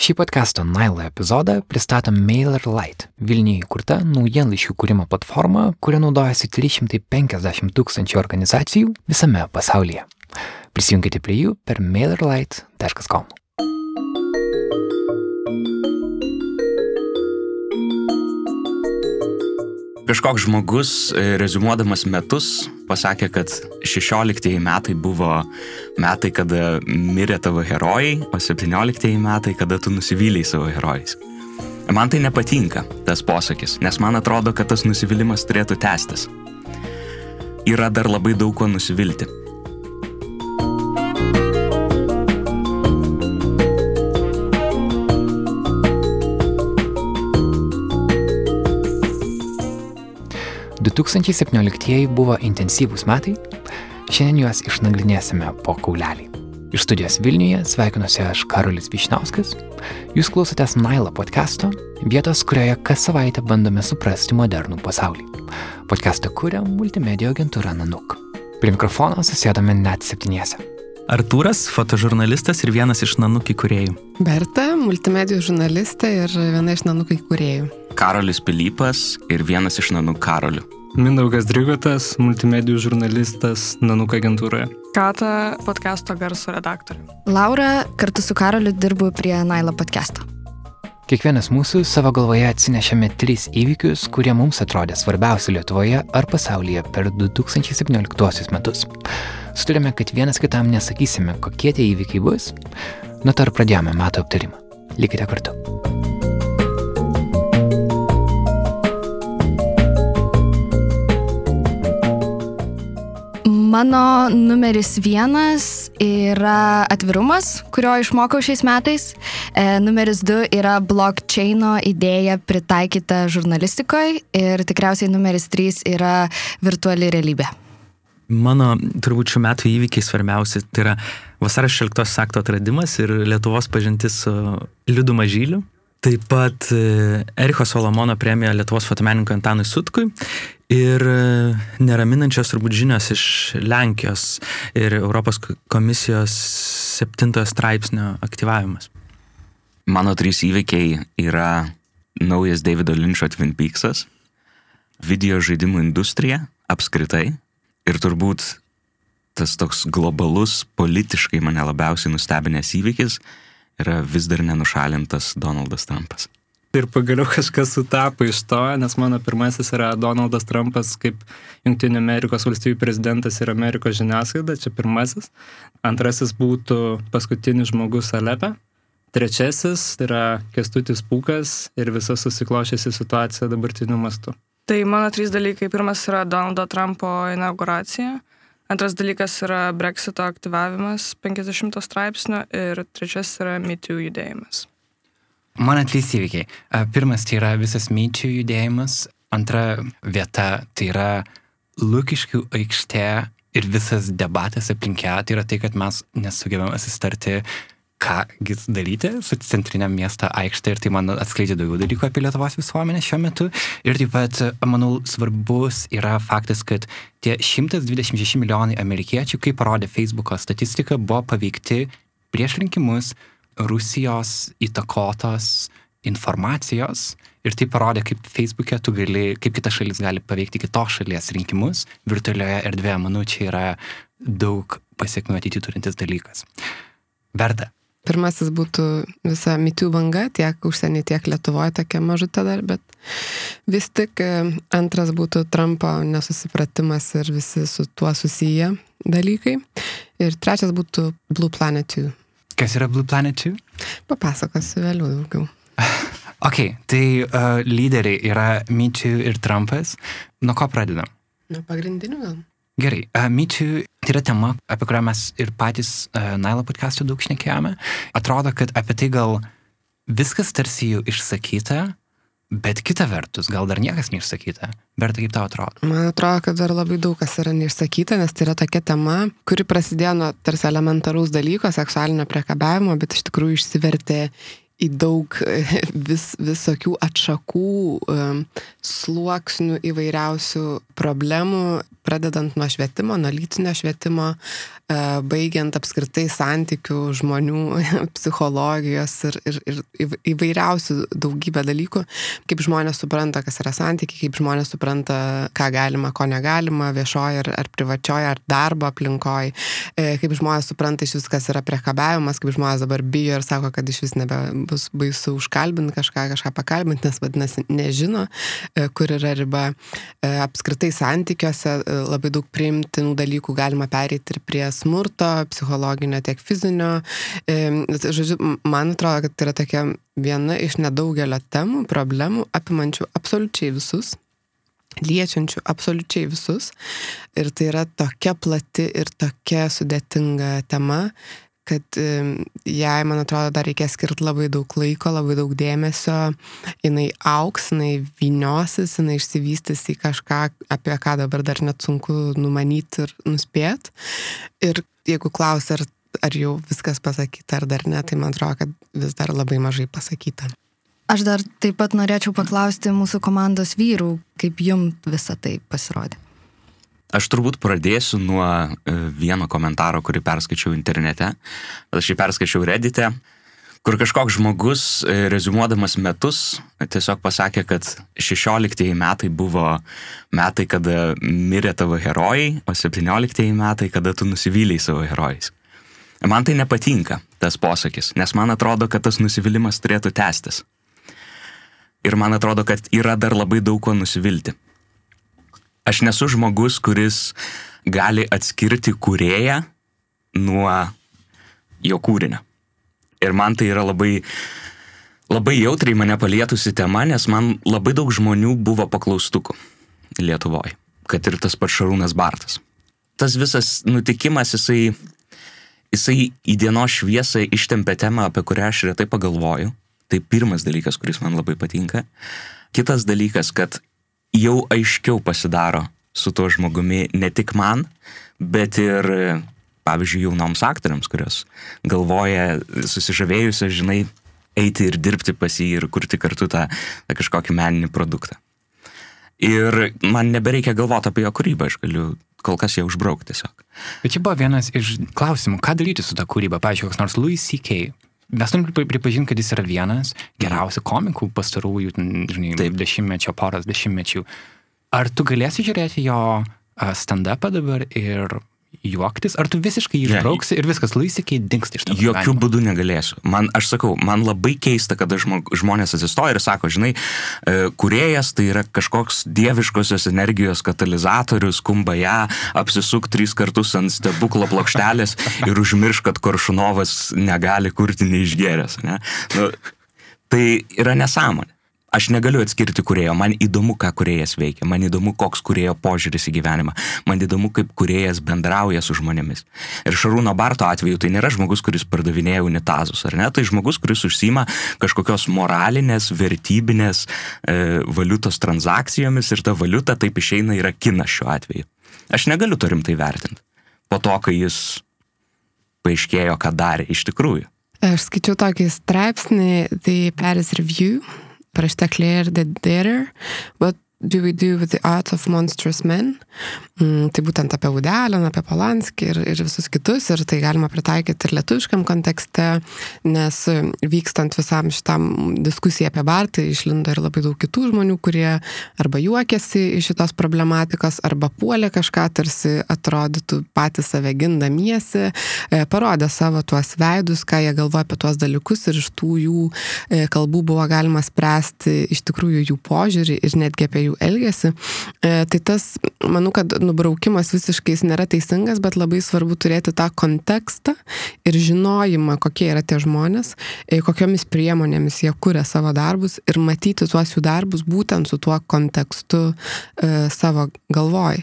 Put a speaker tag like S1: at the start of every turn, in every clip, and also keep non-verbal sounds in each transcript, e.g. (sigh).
S1: Šį podcast'o Nailo epizodą pristato MailerLite, Vilniuje įkurta naujienlaiškių kūrimo platforma, kuria naudojasi 350 tūkstančių organizacijų visame pasaulyje. Prisijunkite prie jų per mailerlite.com.
S2: Kažkoks žmogus, e, rezumuodamas metus, pasakė, kad 16 metai buvo metai, kada mirė tavo herojai, o 17 metai, kada tu nusivylėjai savo herojais. Man tai nepatinka, tas posakis, nes man atrodo, kad tas nusivylimas turėtų tęstis. Yra dar labai daug ko nusivilti.
S1: 2017 buvo intensyvūs metai, šiandien juos išnagrinėsime po kaulelį. Iš studijos Vilniuje sveikinuosi aš Karolis Višnauskas. Jūs klausotės Nailo podcast'o, vietos, kurioje kas savaitę bandome suprasti modernų pasaulį. Podcast'ą kūrė multimedijų agentūra Nanuk. Prie mikrofono susėdame net septyniese.
S3: Artūras, fotožurnalistas ir vienas iš Nanuk įkūrėjų.
S4: Berta, multimedijų žurnalistė ir viena iš Nanuk įkūrėjų.
S2: Karolis Pilypas ir vienas iš Nanuk Karolių.
S5: Mindaugas Drigotas, multimedijų žurnalistas Nanuk agentūroje.
S6: Kata, podcast'o garso redaktorė.
S7: Laura, kartu su Karoliu dirbu prie Nailo podcast'o.
S1: Kiekvienas mūsų savo galvoje atsinešėme tris įvykius, kurie mums atrodė svarbiausi Lietuvoje ar pasaulyje per 2017 metus. Sutarėme, kad vienas kitam nesakysime, kokie tie įvykiai bus, nuo to ir pradėjome metų aptarimą. Likite kartu.
S7: Mano numeris vienas yra atvirumas, kurio išmokau šiais metais. E, numeris du yra blockchaino idėja pritaikyta žurnalistikoje. Ir tikriausiai numeris trys yra virtuali realybė.
S3: Mano turbūt šių metų įvykiai svarbiausi tai yra vasario 16 akto atradimas ir Lietuvos pažintis su Liudu Mažyliu. Taip pat e, Ericho Solomono premija Lietuvos fotomenininkui Antanui Sutkui ir e, neraminančios turbūt žinios iš Lenkijos ir Europos komisijos septintojo straipsnio aktyvavimas.
S2: Mano trys įvykiai yra naujas Davido Lynčio Twin Peaksas, video žaidimų industrija apskritai ir turbūt tas toks globalus, politiškai mane labiausiai nustebinęs įvykis yra vis dar nenušalintas Donaldas Trumpas.
S5: Ir pagaliau kažkas sutapo iš to, nes mano pirmasis yra Donaldas Trumpas kaip Junktinių Amerikos valstybių prezidentas ir Amerikos žiniasklaida, čia pirmasis. Antrasis būtų paskutinis žmogus Alepe. Trečiasis yra Kestutis Pūkas ir visa susiklošėsi situacija dabartiniu mastu.
S6: Tai mano trys dalykai. Pirmas yra Donaldo Trumpo inauguracija. Antras dalykas yra Brexito aktyvavimas 50 straipsnio ir trečias yra MeToo judėjimas.
S1: Mano trys įvykiai. Pirmas tai yra visas myčių judėjimas, antra vieta tai yra Lukiškių aikštė ir visas debatas aplink ją, tai yra tai, kad mes nesugebėjome susitarti ką daryti su centrinė miesto aikštė ir tai man atskleidžia daugiau dalykų apie Lietuvos visuomenę šiuo metu. Ir taip pat, manau, svarbus yra faktas, kad tie 126 milijonai amerikiečių, kaip parodė Facebook'o statistika, buvo paveikti prieš rinkimus Rusijos įtakotos informacijos ir tai parodė, kaip Facebook'e tu gali, kaip kita šalis gali paveikti kitos šalies rinkimus virtualioje erdvėje. Manau, čia yra daug pasiekmių ateitį turintis dalykas. Verta,
S4: Pirmasis būtų visa mitų banga, tiek užsienį, tiek Lietuvoje, tokia mažutė dar, bet vis tik e, antras būtų Trumpo nesusipratimas ir visi su tuo susiję dalykai. Ir trečias būtų Blue Planet 2.
S1: Kas yra Blue Planet 2?
S4: Papasakosiu vėliau daugiau. (laughs)
S1: ok, tai uh, lyderiai yra Myčių ir Trumpas. Nuo ko pradedam?
S4: Nuo pagrindinių gal.
S1: Gerai, uh, myčių tai yra tema, apie kurią mes ir patys uh, Nailo podcast'u daug šnekėjome. Atrodo, kad apie tai gal viskas tarsi jau išsakyta, bet kita vertus, gal dar niekas neišsakyta. Berta, kaip tau atrodo?
S4: Man atrodo, kad dar labai daug kas yra neišsakyta, nes tai yra tokia tema, kuri prasidėjo nuo tarsi elementaraus dalyko, seksualinio priekabiavimo, bet iš tikrųjų išsivertė į daug (laughs) vis, visokių atšakų, sluoksnių įvairiausių problemų, pradedant nuo švietimo, nuo lytinio švietimo, baigiant apskritai santykių žmonių, (laughs) psichologijos ir, ir, ir įvairiausių daugybę dalykų, kaip žmonės supranta, kas yra santykiai, kaip žmonės supranta, ką galima, ko negalima, viešoje ar, ar privačioje, ar darbo aplinkoje, kaip žmonės supranta iš vis, kas yra priekabiavimas, kaip žmonės dabar bijo ir sako, kad iš vis nebebus baisu užkalbinti kažką, kažką pakalbinti, nes vadinasi nežino, kur yra riba. Apskritai santykiuose labai daug priimtinų dalykų galima pereiti ir prie smurto, psichologinio, tiek fizinio. Žodžiu, man atrodo, kad tai yra tokia viena iš nedaugelio temų, problemų, apimančių absoliučiai visus liečiančių absoliučiai visus. Ir tai yra tokia plati ir tokia sudėtinga tema, kad jai, man atrodo, dar reikės skirti labai daug laiko, labai daug dėmesio, jinai auks, jinai vyniosis, jinai išsivystys į kažką, apie ką dabar dar net sunku numanyti ir nuspėti. Ir jeigu klausia, ar, ar jau viskas pasakyta ar dar ne, tai man atrodo, kad vis dar labai mažai pasakyta.
S7: Aš dar taip pat norėčiau paklausti mūsų komandos vyrų, kaip jum visą tai pasirodė.
S2: Aš turbūt pradėsiu nuo e, vieno komentaro, kurį perskaičiau internete. Aš jį perskaičiau redite, kur kažkoks žmogus, e, rezumuodamas metus, tiesiog pasakė, kad 16 metai buvo metai, kada mirė tavo herojai, o 17 metai, kada tu nusivyliai savo herojais. Man tai nepatinka, tas posakis, nes man atrodo, kad tas nusivylimas turėtų tęstis. Ir man atrodo, kad yra dar labai daug ko nusivilti. Aš nesu žmogus, kuris gali atskirti kurėją nuo jo kūrinio. Ir man tai yra labai, labai jautriai mane palietusi tema, nes man labai daug žmonių buvo paklaustukų Lietuvoje, kad ir tas pats Šarūnas Bartas. Tas visas nutikimas, jisai, jisai į dienos šviesą ištempė temą, apie kurią aš retai pagalvoju. Tai pirmas dalykas, kuris man labai patinka. Kitas dalykas, kad jau aiškiau pasidaro su tuo žmogumi ne tik man, bet ir, pavyzdžiui, jaunoms aktoriams, kurios galvoja susižavėjusios, žinai, eiti ir dirbti pas jį ir kurti kartu tą, tą kažkokį meninį produktą. Ir man nebereikia galvoti apie jo kūrybą, aš galiu kol kas ją užbraukti tiesiog.
S1: Bet čia buvo vienas iš klausimų, ką daryti su ta kūryba. Pavyzdžiui, koks nors Louis C.K. Mes turim pripažinti, kad jis yra vienas geriausių komikų pastarųjų, žinai, Taip. dešimtmečio, poros dešimtmečių. Ar tu galėsi žiūrėti jo stand-upą dabar ir juoktis, ar tu visiškai jį išbrauksi ir viskas laisikiai dinksta iš tavo?
S2: Jokių būdų negalėsiu. Man, aš sakau, man labai keista, kada žmonės atsistoja ir sako, žinai, e, kuriejas tai yra kažkoks dieviškosios energijos katalizatorius, kumba ją, apsisuk tris kartus ant stebuklo plokštelės (laughs) ir užmirš, kad Koršunovas negali kurti neišgeręs. Ne? Nu, tai yra nesąmonė. Aš negaliu atskirti kurėjo, man įdomu, ką kurėjas veikia, man įdomu, koks kurėjo požiūris į gyvenimą, man įdomu, kaip kurėjas bendrauja su žmonėmis. Ir Šarūno Barto atveju tai nėra žmogus, kuris pardavinėja unitazus, ar ne? Tai žmogus, kuris užsima kažkokios moralinės, vertybinės e, valiutos transakcijomis ir ta valiuta taip išeina yra kinas šiuo atveju. Aš negaliu to rimtai vertinti. Po to, kai jis paaiškėjo, ką darė iš tikrųjų.
S4: Aš skaičiau tokį straipsnį, The Paris Review parašyta Claire the Dater, What do we do with the art of monstrous men? Mm, tai būtent apie Udelę, apie Polanskį ir, ir visus kitus, ir tai galima pritaikyti ir lietuviškam kontekste, nes vykstant visam šitam diskusijai apie Bartą išlindo ir labai daug kitų žmonių, kurie arba juokėsi iš šitos problematikos, arba puolė kažką, tarsi atrodytų patys save gindamiesi, e, parodė savo tuos veidus, ką jie galvoja apie tuos dalykus ir iš tų jų e, kalbų buvo galima spręsti iš tikrųjų jų požiūrį ir netgi apie jų elgesį. E, tai tas, manau, kad nubraukimas visiškai nėra teisingas, bet labai svarbu turėti tą kontekstą ir žinojimą, kokie yra tie žmonės, e, kokiomis priemonėmis jie kuria savo darbus ir matyti tuos jų darbus būtent su tuo kontekstu e, savo galvoj.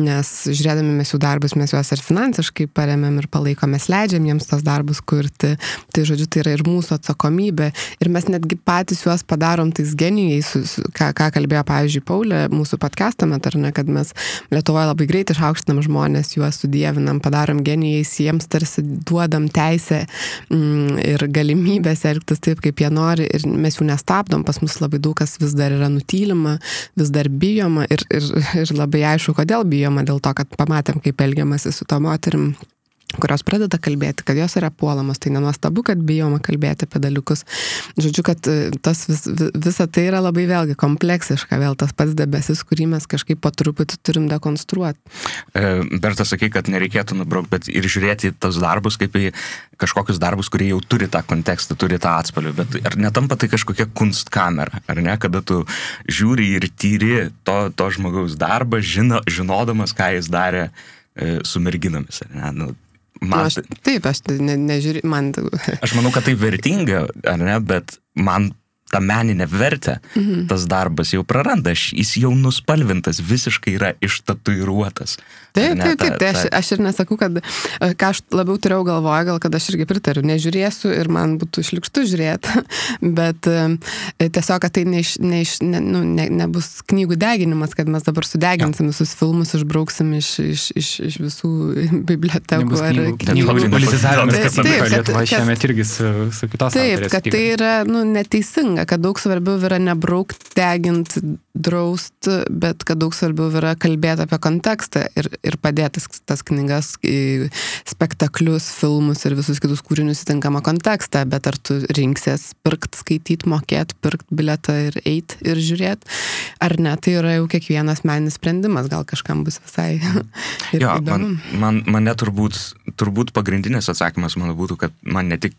S4: Nes žiūrėdami mes jų darbus, mes juos ir finansiškai paremėm ir palaikom, mes leidžiam jiems tos darbus kurti. Tai žodžiu, tai yra ir mūsų atsakomybė. Ir mes netgi patys juos padarom tais genijais, ką, ką kalbėjo, pavyzdžiui, Paulė mūsų podcast'o metu, ar ne, kad mes Lietuvoje labai greit išaukštinam žmonės, juos sudėvinam, padarom genijais, jiems tarsi duodam teisę mm, ir galimybės elgtis taip, kaip jie nori ir mes jų nestabdom, pas mus labai daug kas vis dar yra nutylima, vis dar bijoma ir, ir, ir labai aišku, kodėl bijoma, dėl to, kad pamatėm, kaip elgiamasi su to moterim kurios pradeda kalbėti, kad jos yra puolamos, tai nenuostabu, kad bijoma kalbėti apie dalykus. Žodžiu, kad e, tas vis, visa tai yra labai vėlgi kompleksiška, vėl tas pats debesis, kurį mes kažkaip po truputį turim dekonstruoti.
S2: E, Berta sakė, kad nereikėtų nubraukti, bet ir žiūrėti tos darbus kaip į kažkokius darbus, kurie jau turi tą kontekstą, turi tą atspalvį, bet ar netampa tai kažkokia kunstkamera, ar ne, kada tu žiūri ir tyri to, to žmogaus darbą, žino, žinodamas, ką jis darė e, su merginomis. Ne? Nu,
S4: Man... Aš, taip, aš ne, nežiūriu, man. (laughs)
S2: aš manau, kad tai vertinga, ar ne, bet man tą meninę vertę, mhm. tas darbas jau praranda, jis jau nuspalvintas, visiškai yra ištatuiruotas.
S4: Taip, ne, taip, taip, tai aš, aš ir nesakau, kad, e, ką aš labiau turėjau galvoje, gal kad aš irgi pritariu, nežiūrėsiu ir man būtų išlikštų žiūrėti, (laughs) bet e, tiesiog, kad tai neiš, neiš, ne, nu, ne, nebus knygų deginimas, kad mes dabar sudeginsim visus filmus, išbrauksim iš, iš, iš, iš visų (laughs) bibliotekų
S1: ar knygų. Politizavimas, kad Lietuva šiame irgi su, su kitos.
S4: Taip, kad tai yra nu, neteisinga teisinga, kad daug svarbiau yra nebraukti, deginti, drausti, bet kad daug svarbiau yra kalbėti apie kontekstą ir, ir padėti tas knygas spektaklius, filmus ir visus kitus kūrinius į tinkamą kontekstą, bet ar tu rinksies pirkt, skaityti, mokėti, pirkt biletą ir eiti ir žiūrėti, ar ne, tai yra jau kiekvienas meninis sprendimas, gal kažkam bus visai. (laughs)
S2: jo, man, man, mane turbūt, turbūt pagrindinis atsakymas mano būtų, kad man ne tik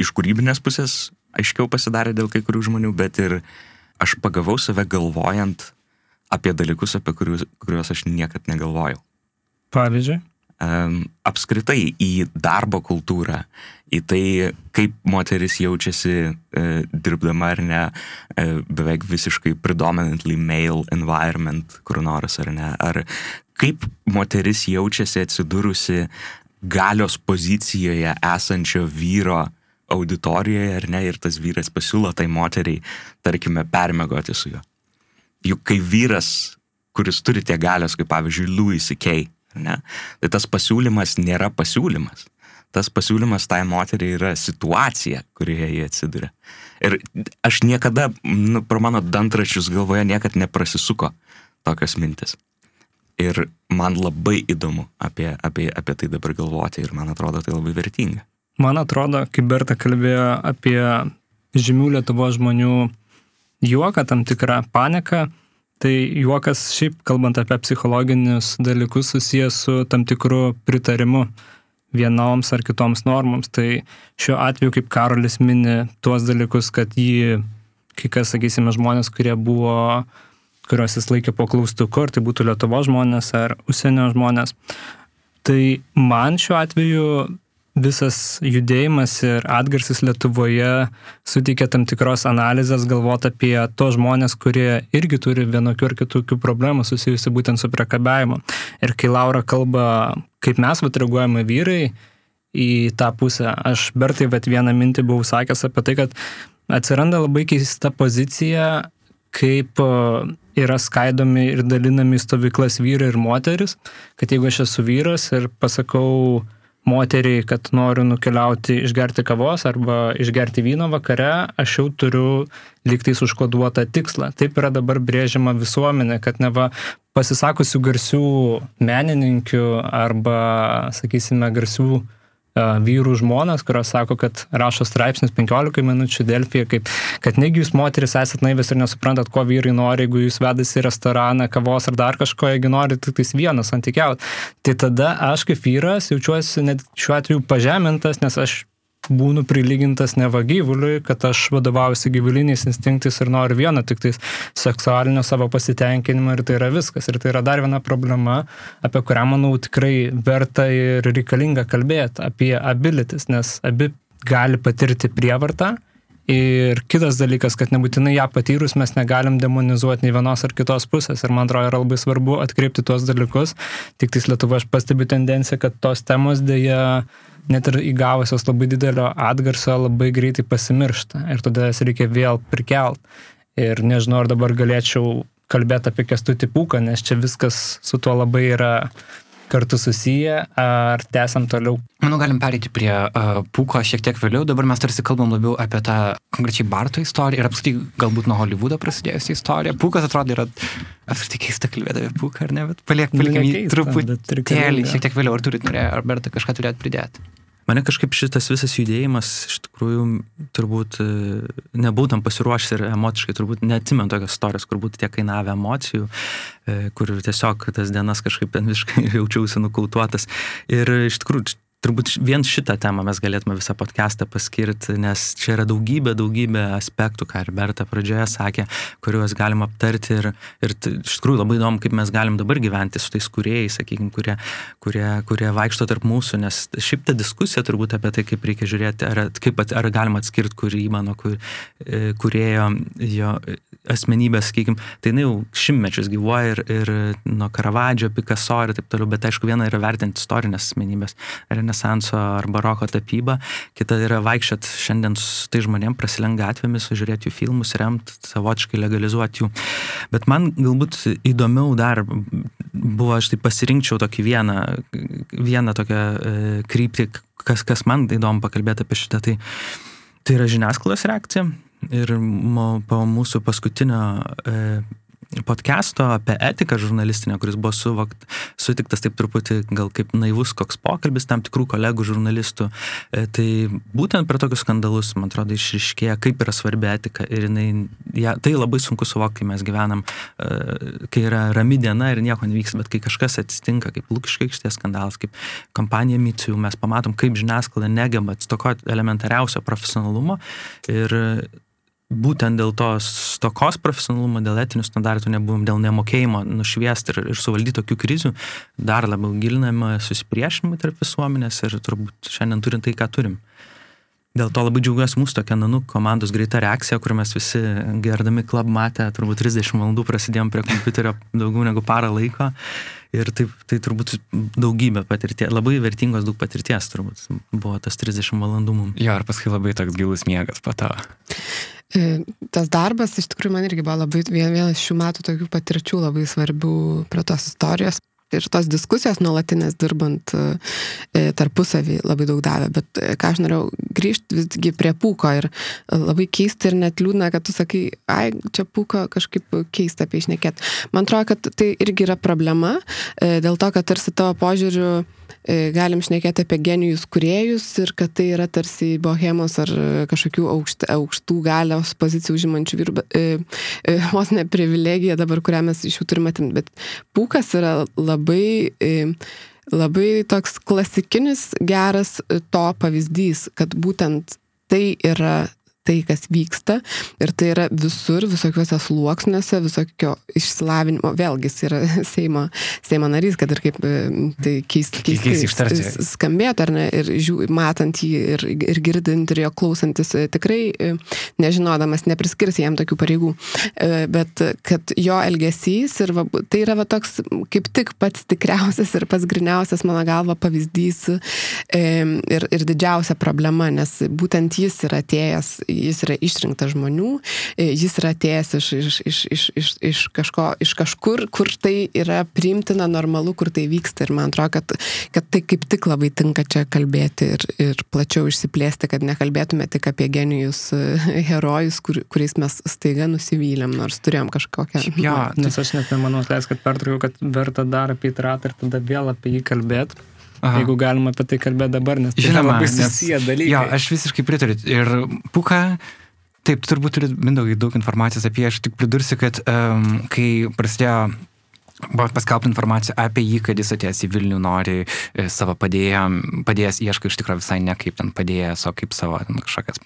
S2: iš kūrybinės pusės aiškiau pasidarė dėl kai kurių žmonių, bet ir aš pagavau save galvojant apie dalykus, apie kuriuos, kuriuos aš niekad negalvojau.
S5: Pavyzdžiui?
S2: Apskritai į darbo kultūrą, į tai, kaip moteris jaučiasi e, dirbdama ar ne e, beveik visiškai predominantly male environment, kur nors ar ne, ar kaip moteris jaučiasi atsidūrusi galios pozicijoje esančio vyro auditorijoje, ar ne, ir tas vyras pasiūlo tai moteriai, tarkime, permegoti su juo. Juk kai vyras, kuris turi tiek galios, kaip pavyzdžiui, Louis C.K., ne, tai tas pasiūlymas nėra pasiūlymas. Tas pasiūlymas tai moteriai yra situacija, kurioje jie atsiduria. Ir aš niekada, nu, pro mano dantračius galvoje niekad neprasisuko tokios mintis. Ir man labai įdomu apie, apie, apie tai dabar galvoti ir man atrodo tai labai vertinga.
S5: Man atrodo, kaip Berta kalbėjo apie žymių Lietuvo žmonių juoką, tam tikrą paniką, tai juokas šiaip kalbant apie psichologinius dalykus susijęs su tam tikru pritarimu vienoms ar kitoms normoms. Tai šiuo atveju, kaip Karolis mini tuos dalykus, kad jį, kai kas, sakysime, žmonės, kurie buvo, kuriuos jis laikė po klaustuku, ar tai būtų Lietuvo žmonės ar užsienio žmonės. Tai man šiuo atveju visas judėjimas ir atgarsis Lietuvoje suteikia tam tikros analizės galvoti apie tos žmonės, kurie irgi turi vienokių ar kitokių problemų susijusių būtent su priekabiavimu. Ir kai Laura kalba, kaip mes reaguojame vyrai į tą pusę, aš Bertai bet vieną mintį buvau sakęs apie tai, kad atsiranda labai keista pozicija, kaip yra skaidomi ir dalinami stovyklas vyrai ir moteris, kad jeigu aš esu vyras ir pasakau, moteriai, kad noriu nukeliauti išgerti kavos arba išgerti vyno vakare, aš jau turiu liktais užkoduotą tikslą. Taip yra dabar brėžiama visuomenė, kad neva pasisakusių garsių menininkių arba, sakysime, garsių vyrų žmonas, kurios sako, kad rašo straipsnius 15 minučių Delfija, kaip, kad negi jūs moteris esat naivės ir nesuprantat, ko vyrai nori, jeigu jūs vedasi į restoraną, kavos ar dar kažko, jeigu nori tik tais vienas santykiaut. Tai tada aš kaip vyras jaučiuosi net šiuo atveju pažemintas, nes aš būnu prilygintas ne vagyvuliui, kad aš vadovaujuosi gyvuliniais instinktais ir noriu vieno tik tais seksualinio savo pasitenkinimo ir tai yra viskas. Ir tai yra dar viena problema, apie kurią, manau, tikrai verta ir reikalinga kalbėti, apie abilitis, nes abi gali patirti prievartą. Ir kitas dalykas, kad nebūtinai ją patyrus mes negalim demonizuoti nei vienos ar kitos pusės. Ir man atrodo yra labai svarbu atkreipti tuos dalykus. Tik tais Lietuva aš pastebiu tendenciją, kad tos temos dėja net ir įgavusios labai didelio atgarsio labai greitai pasimiršta ir tada jas reikia vėl prikelt. Ir nežinau, ar dabar galėčiau kalbėti apie kestutį pūką, nes čia viskas su tuo labai yra kartu susiję, ar tęsiam toliau?
S1: Manau, galim perėti prie uh, Pūko šiek tiek vėliau. Dabar mes tarsi kalbam labiau apie tą konkrečiai Barto istoriją ir apskritai galbūt nuo Hollywoodo prasidėjusią istoriją. Pūkas atrodo yra apskritai keista kalbėti apie Pūką, ar ne, bet paliek, paliekam jį truputėlį šiek tiek vėliau. Ar turit norėję, ar Berta kažką turėt pridėti?
S3: Mane kažkaip šitas visas judėjimas iš tikrųjų turbūt e, nebūtum pasiruošęs ir emociškai turbūt neatsimenu tokios istorijos, kur būtų tiek kainavę emocijų, e, kur tiesiog tas dienas kažkaip ten visiškai (laughs) jaučiausi nukautuotas. Ir iš tikrųjų turbūt vien šitą temą mes galėtume visą podcastą paskirti, nes čia yra daugybė, daugybė aspektų, ką ir Berta pradžioje sakė, kuriuos galim aptarti ir, ir iš tikrųjų labai įdomu, kaip mes galim dabar gyventi su tais kuriejais, sakykime, kurie, kurie, kurie vaikšto tarp mūsų, nes šiaip ta diskusija turbūt apie tai, kaip reikia žiūrėti, ar, kaip, ar galima atskirti kūrybą nuo kur, e, kurėjo jo asmenybės, sakykime, tai jinai jau šimtmečius gyvuoja ir, ir nuo Karavadžio, Picasso ir taip toliau, bet aišku, viena yra vertinti istorinės asmenybės, ar ne renesanso ar baroko tapybą, kita yra vaikščiot šiandien su tai žmonėm, prasilenk gatvėmis, žiūrėti jų filmus, remti, savotiškai legalizuoti jų. Bet man galbūt įdomiau dar buvo, aš tai pasirinkčiau tokį vieną, vieną tokią e, kryptį, kas, kas man įdomu pakalbėti apie šitą. Tai, tai yra žiniasklaidos reakcija. Ir po mūsų paskutinio e, podcast'o apie etiką žurnalistinę, kuris buvo suvakt, sutiktas taip truputį gal kaip naivus koks pokalbis tam tikrų kolegų žurnalistų. E, tai būtent per tokius skandalus, man atrodo, išriškėja, kaip yra svarbi etika ir jinai, ja, tai labai sunku suvokti, kai mes gyvenam, e, kai yra rami diena ir nieko nevyks, bet kai kažkas atsitinka, kaip Lukiškai aikštės skandalas, kaip kampanija Micijų, mes pamatom, kaip žiniasklaida negeba atstokoti elementariausio profesionalumo ir būtent dėl to stokos profesionalumo, dėl etinių standartų nebuvom, dėl nemokėjimo nušviesti ir, ir suvaldyti tokių krizių, dar labiau gilinama susipriešinimai tarp visuomenės ir turbūt šiandien turint tai, ką turim. Dėl to labai džiaugiuosi mūsų tokia Nanuk komandos greita reakcija, kur mes visi gerdami klub matę, turbūt 30 valandų prasidėjom prie kompiuterio daugiau negu parą laiko. Ir taip, tai turbūt daugybė patirties, labai vertingos daug patirties turbūt buvo tas 30 valandų mums.
S1: Jo, ir paskui labai toks gilus miegas po to.
S4: E, tas darbas iš tikrųjų man irgi buvo labai vienas šių metų tokių patirčių labai svarbių prie tos istorijos. Ir tos diskusijos nuolatinės dirbant e, tarpusavį labai daug davė. Bet e, ką aš norėjau grįžti visgi prie pūko ir labai keista ir net liūdna, kad tu sakai, ai, čia pūko kažkaip keista apie išnekėti. Man atrodo, kad tai irgi yra problema, dėl to, kad tarsi tavo požiūriu E, galim šnekėti apie genijus kuriejus ir kad tai yra tarsi bohemos ar kažkokių aukšt, aukštų galios pozicijų užimančių vyrų, e, e, vos ne privilegija dabar, kurią mes iš jų turime atimti. Bet pūkas yra labai e, labai toks klasikinis geras to pavyzdys, kad būtent tai yra tai, kas vyksta. Ir tai yra visur, visokiuose sluoksniuose, visokio išsilavinimo. Vėlgi, jis yra (laughs) Seimo, Seimo narys, kad ir kaip e, tai keistai keist, keist, skambėtų, ar ne, ir žiū, matant jį ir, ir girdint ir jo klausantis, e, tikrai e, nežinodamas, nepriskirs jam tokių pareigų. Bet kad jo elgesys ir va, tai yra va, toks kaip tik pats tikriausias ir pats griniausias, mano galva, pavyzdys ir, ir didžiausia problema, nes būtent jis yra atėjęs jis yra išrinktas žmonių, e, jis yra atėjęs iš, iš, iš, iš, iš, iš, kažko, iš kažkur, kur tai yra priimtina, normalu, kur tai vyksta. Ir man atrodo, kad, kad tai kaip tik labai tinka čia kalbėti ir, ir plačiau išsiplėsti, kad nekalbėtume tik apie genijus e, herojus, kur, kuriais mes staiga nusivylėm, nors turėjom kažkokią.
S5: Jo, nes aš net nemanau, leis, kad pertraukiau, kad verta dar apie įtratą ir tada vėl apie jį kalbėti. Aha. jeigu galima apie tai kalbėti dabar, nes tai Žinoma, labai susiję dalykai.
S1: Jo, aš visiškai pritariu. Ir puka, taip, turbūt turi mindaugai daug informacijos apie, aš tik pridursiu, kad um, kai prasidėjo Buvo paskelbta informacija apie jį, kad jis atėjęs į Vilnių nori e, savo padėjėjam, padėjęs ieško iš tikrųjų visai ne kaip ten padėjęs, o kaip savo ten, kažkokias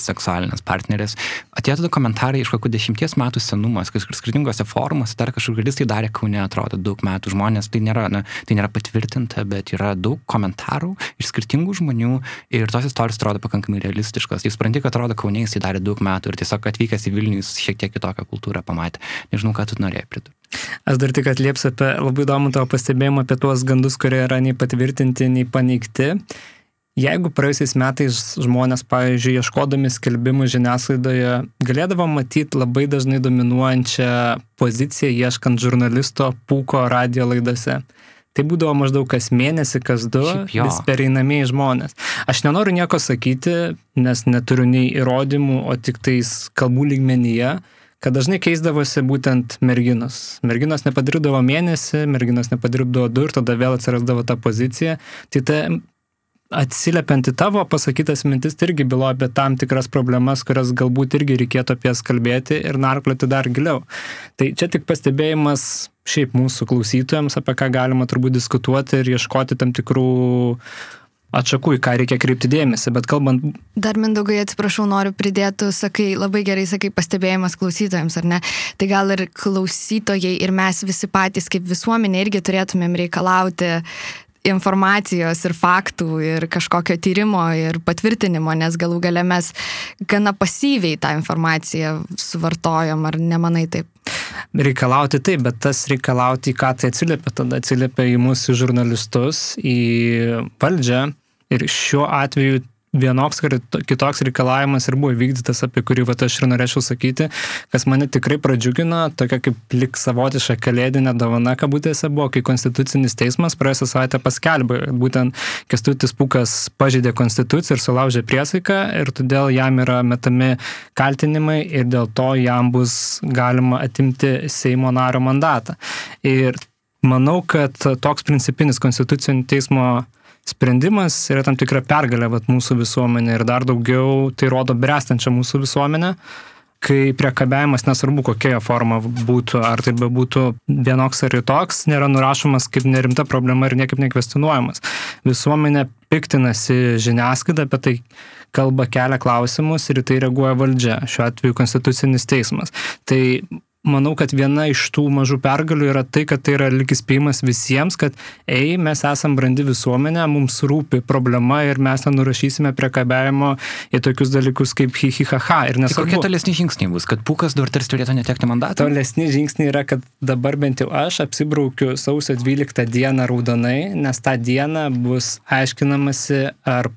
S1: seksualinės partnerės. Atėjo tada komentarai iš kokių dešimties metų senumas, kažkur skirtingose formuose, dar kažkur jis tai darė kaune, atrodo, daug metų žmonės, tai nėra, na, tai nėra patvirtinta, bet yra daug komentarų iš skirtingų žmonių ir tos istorijos atrodo pakankamai realistiškos. Jis supranti, kad atrodo kaune jis tai darė daug metų ir tiesiog atvykęs į Vilnių jis šiek tiek kitokią kultūrą pamatė. Nežinau, ką tu norėjai pridurti.
S5: Aš dar tik atliepsiu apie labai įdomų tavo pastebėjimą apie tuos gandus, kurie yra nei patvirtinti, nei paneigti. Jeigu praėjusiais metais žmonės, pavyzdžiui, ieškodami skelbimų žiniasklaidoje, galėdavo matyti labai dažnai dominuojančią poziciją ieškant žurnalisto pūko radio laidose, tai būdavo maždaug kas mėnesį, kas du, vis pereinamieji žmonės. Aš nenoriu nieko sakyti, nes neturiu nei įrodymų, o tik tais kalbų lygmenyje, kad dažnai keisdavosi būtent merginos. Merginos nepadirbdavo mėnesį, merginos nepadirbdavo du ir tada vėl atsirasdavo ta pozicija. Tai ta atsiliepiant į tavo pasakytas mintis, tai irgi bylo apie tam tikras problemas, kurias galbūt irgi reikėtų apie jas kalbėti ir narplioti dar giliau. Tai čia tik pastebėjimas šiaip mūsų klausytojams, apie ką galima turbūt diskutuoti ir ieškoti tam tikrų atšakų, į ką reikia kreipti dėmesį, bet kalbant...
S7: Dar mindaugai atsiprašau, noriu pridėti, sakai, labai gerai sakai pastebėjimas klausytojams, ar ne? Tai gal ir klausytojai ir mes visi patys kaip visuomenė irgi turėtumėm reikalauti informacijos ir faktų ir kažkokio tyrimo ir patvirtinimo, nes galų gale mes gana pasyviai tą informaciją suvartojom, ar nemanai taip?
S5: Reikalauti taip, bet tas reikalauti, ką tai atsiliepia, tada atsiliepia į mūsų žurnalistus, į valdžią ir šiuo atveju vienoks ar kitoks reikalavimas ir buvo įvykdytas, apie kurį va, aš ir norėčiau sakyti, kas mane tikrai pradžiugino, tokia kaip lik savotiška kalėdinė dovana, kabutėse buvo, kai Konstitucinis teismas praėjusią savaitę paskelbė, būtent Kestutis Pukas pažeidė Konstituciją ir sulaužė priesaiką ir todėl jam yra metami kaltinimai ir dėl to jam bus galima atimti Seimo nario mandatą. Ir manau, kad toks principinis Konstitucinio teismo sprendimas yra tam tikra pergalė vat, mūsų visuomenė ir dar daugiau tai rodo brestančią mūsų visuomenę, kai priekabiavimas nesvarbu kokia forma būtų, ar tai bebūtų vienoks ar kitoks, nėra nurašomas kaip nerimta problema ir niekaip nekvestionuojamas. Visuomenė piktinasi žiniasklaida, apie tai kalba kelia klausimus ir į tai reaguoja valdžia, šiuo atveju konstitucinis teismas. Tai manau, kad viena iš tų mažų pergalių yra tai, kad tai yra likis spėjimas visiems, kad ei, mes esam brandi visuomenė, mums rūpi problema ir mes nenurašysime priekabiavimo į tokius dalykus kaip hihihaha. Ir
S1: Tai
S5: nesvarbu.
S1: kokie tolesni žingsniai bus, kad Pukas dar tarsi turėtų netekti mandatą?
S5: Tolesni žingsniai yra, kad dabar bent jau aš apsibraukiu sausio 12 dieną raudonai, nes tą dieną bus aiškinamasi, ar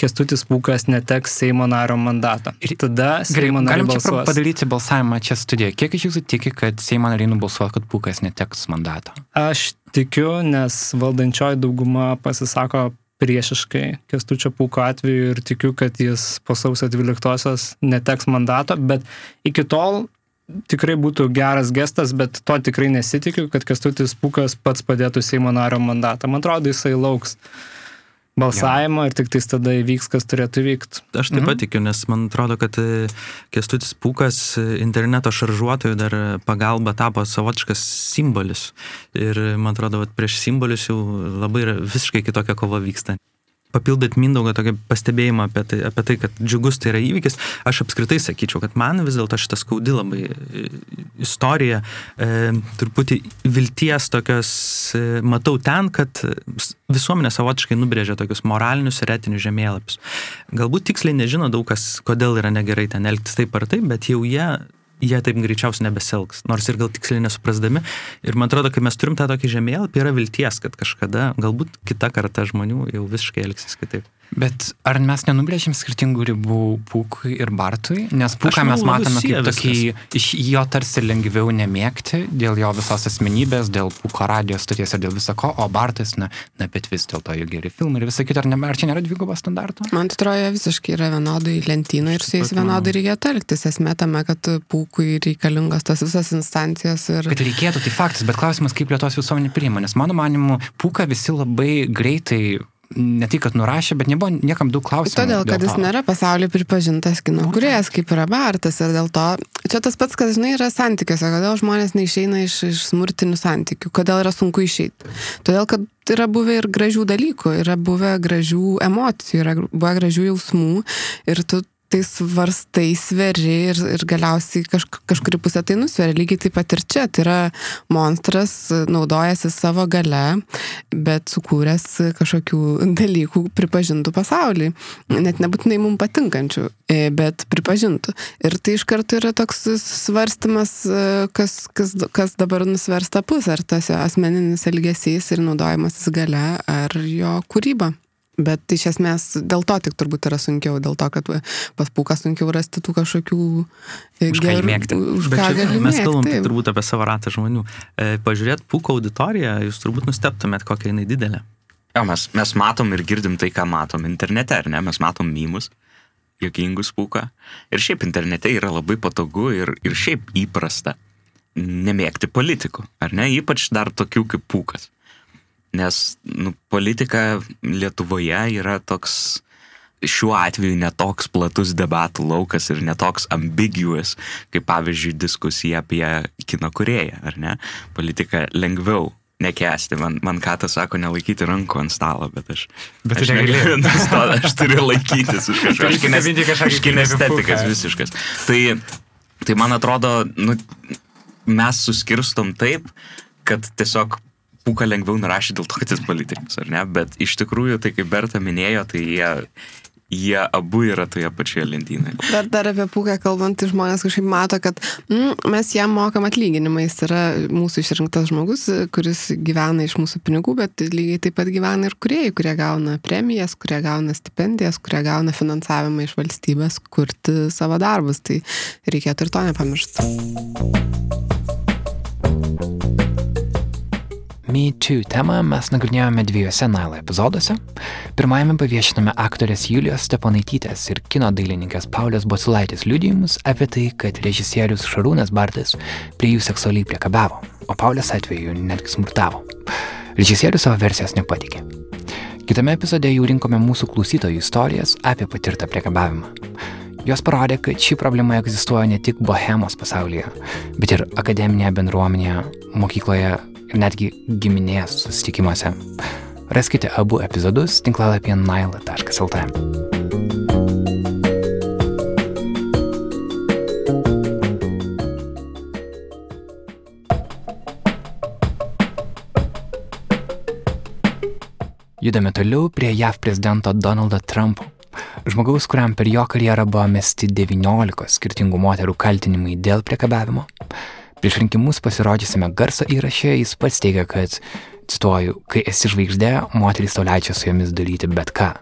S5: Kestutis Pūkas neteks Seimo nario mandato. Ir tada Seimo nariai balsuos.
S1: padaryti balsavimą čia studijoje. Kiek iš jūsų tiki, kad Seimo nariai nubalsuoja, kad Pukas neteks mandato?
S5: Aš tikiu, nes valdančioji dauguma pasisako priešiškai Kestučio Pūko atveju ir tikiu, kad jis po sausio 12-osios neteks mandato, bet iki tol tikrai būtų geras gestas, bet to tikrai nesitikiu, kad Kestutis Pūkas pats padėtų Seimo nario mandatą. Man atrodo, jisai lauks balsavimo ir tik tais tada įvyks, kas turėtų vykti.
S3: Aš taip pat tikiu, nes man atrodo, kad e, Kestutis Pūkas e, interneto šaržuotojų dar pagalba tapo savotiškas simbolis. Ir man atrodo, kad prieš simbolius jau labai visiškai kitokia kova vyksta. Papildant Mindaugą tokį pastebėjimą apie tai, apie tai, kad džiugus tai yra įvykis, aš apskritai sakyčiau, kad man vis dėlto šitą skaudi labai e, istoriją, e, truputį vilties tokios e, matau ten, kad visuomenė savotiškai nubrėžia tokius moralinius ir etinius žemėlapius. Galbūt tiksliai nežino daug kas, kodėl yra negerai ten elgtis taip ar taip, bet jau jie jie taip greičiausiai nebeselgs, nors ir gal tiksliai nesuprasdami. Ir man atrodo, kai mes turim tą tokį žemėlapį, yra vilties, kad kažkada, galbūt kita karta žmonių jau visiškai elgsis kitaip.
S1: Bet ar mes nenubrėžėm skirtingų ribų Pūkui ir Bartui? Nes Pūką mes matome kaip tokį, iš jo tarsi lengviau nemėgti dėl jo visos asmenybės, dėl Pūko radijos stoties ir dėl viso ko, o Bartas, na, na bet vis dėlto jo geri filmai ir visą kitą, ar, ne, ar čia nėra dvigubo standarto?
S4: Man atrodo, visiškai yra vienodai lentyno ir su jais vienodai reikėtų elgtis. Esmė tame, kad pūkui reikalingos tos visas instancijos ir...
S1: Kad reikėtų, tai faktas, bet klausimas, kaip Lietuvos visuomenė priima, nes mano manimu, Pūką visi labai greitai ne tik, kad nurašė, bet nebuvo niekam daug klausimų.
S4: Todėl, kad jis nėra pasaulyje pripažintas kino kuriejas, kaip yra Bartas. Ir dėl to, čia tas pats, kas žinai, yra santykiuose, kodėl žmonės neišeina iš, iš smurtinių santykių, kodėl yra sunku išeiti. Todėl, kad yra buvę ir gražių dalykų, yra buvę gražių emocijų, yra buvę gražių jausmų ir tu tai svarstai sveri ir, ir galiausiai kaž, kažkuri pusė tai nusveria. Lygiai taip pat ir čia. Tai yra monstras, naudojasi savo gale, bet sukūręs kažkokių dalykų pripažintų pasaulį. Net nebūtinai mums patinkančių, e, bet pripažintų. Ir tai iš karto yra toks svarstymas, e, kas, kas, kas dabar nusvers tą pusę. Ar tas asmeninis elgesys ir naudojimasis gale, ar jo kūryba. Bet iš esmės dėl to tik turbūt yra sunkiau, dėl to, kad pas pūką sunkiau rasti tų kažkokių... e,
S1: Už ką mėgti.
S4: Už ką
S3: čia mes kalbam
S4: taip.
S3: turbūt apie savo ratą žmonių. E, pažiūrėt pūko auditoriją, jūs turbūt nusteptumėt, kokia jinai didelė.
S2: Jo, mes, mes matom ir girdim tai, ką matom internete, ar ne? Mes matom mymus, jokingus pūką. Ir šiaip internete yra labai patogu ir, ir šiaip įprasta nemėgti politikų, ar ne? Ypač dar tokių kaip pūkas. Nes nu, politika Lietuvoje yra toks šiuo atveju netoks platus debatų laukas ir netoks ambiguous, kaip pavyzdžiui diskusija apie kino kurėją, ar ne? Politika lengviau nekesti. Man, man ką tas sako, nelaikyti rankų ant stalo, bet aš...
S1: Bet
S2: aš
S1: negali.
S2: negaliu nustoti, aš turiu laikytis už kažko.
S1: Turi įsikabinti kažką
S2: Aš kinestetikas visiškas. Tai, tai man atrodo, nu, mes suskirstom taip, kad tiesiog pūką lengviau nurašyti dėl to, kad jis politikas, ar ne? Bet iš tikrųjų, tai kaip Berta minėjo, tai jie, jie abu yra toje pačioje lentynoje.
S4: Dar, dar apie pūką kalbant, tai žmonės kažkaip mato, kad mm, mes jam mokam atlyginimą. Jis yra mūsų išrinktas žmogus, kuris gyvena iš mūsų pinigų, bet lygiai taip pat gyvena ir kuriejai, kurie gauna premijas, kurie gauna stipendijas, kurie gauna finansavimą iš valstybės kurti savo darbus. Tai reikėtų ir to nepamiršti.
S1: Me Too temą mes nagrinėjome dviejose Nailo epizoduose. Pirmajame paviešinome aktorės Julijos Steponaitytės ir kino dailininkės Paulės Bocilaitės liudijimus apie tai, kad režisierius Šarūnas Bartas prie jų seksualiai priekabiavo, o Paulės atveju netgi smurtavo. Režisierius savo versijos nepatikė. Kitame epizode jau rinkome mūsų klausytojų istorijas apie patirtą priekabiavimą. Jos parodė, kad ši problema egzistuoja ne tik bohemos pasaulyje, bet ir akademinėje bendruomenėje, mokykloje netgi giminės susitikimuose. Raskite abu epizodus tinklalapyje naila.lt. Judame toliau prie JAV prezidento Donaldo Trumpo. Žmogaus, kuriam per jo karjerą buvo mesti 19 skirtingų moterų kaltinimai dėl priekabiavimo. Prieš rinkimus pasirodžiusiame garso įraše jis pats teigia, kad, cituoju, kai esi žvaigždė, moterys tau leidžia su jomis daryti bet ką.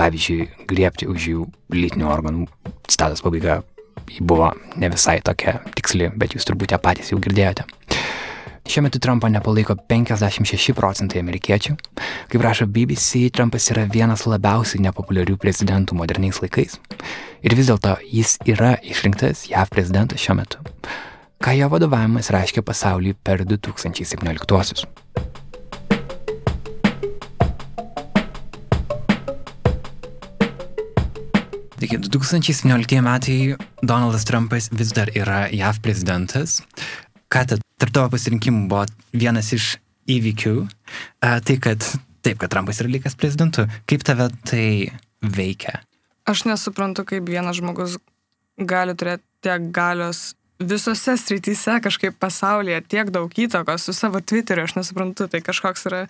S1: Pavyzdžiui, griebti už jų lytinių organų. Citatos pabaiga buvo ne visai tokia tiksli, bet jūs turbūt ją patys jau girdėjote. Šiuo metu Trumpą nepalaiko 56 procentai amerikiečių. Kaip rašo BBC, Trumpas yra vienas labiausiai nepopuliarių prezidentų moderniais laikais. Ir vis dėlto jis yra išrinktas JAV prezidentas šiuo metu. Ką jo vadovavimas reiškia pasauliui per 2017-uosius. Taigi, 2017 metai Donaldas Trumpas vis dar yra JAV prezidentas. Ką tad tarp tavo pasirinkimų buvo vienas iš įvykių, a, tai kad taip, kad Trumpas yra likęs prezidentu. Kaip tave tai veikia?
S6: Aš nesuprantu, kaip vienas žmogus gali turėti tiek galios visose srityse kažkaip pasaulyje, tiek daug įtakos su savo Twitteriu, aš nesuprantu, tai kažkoks yra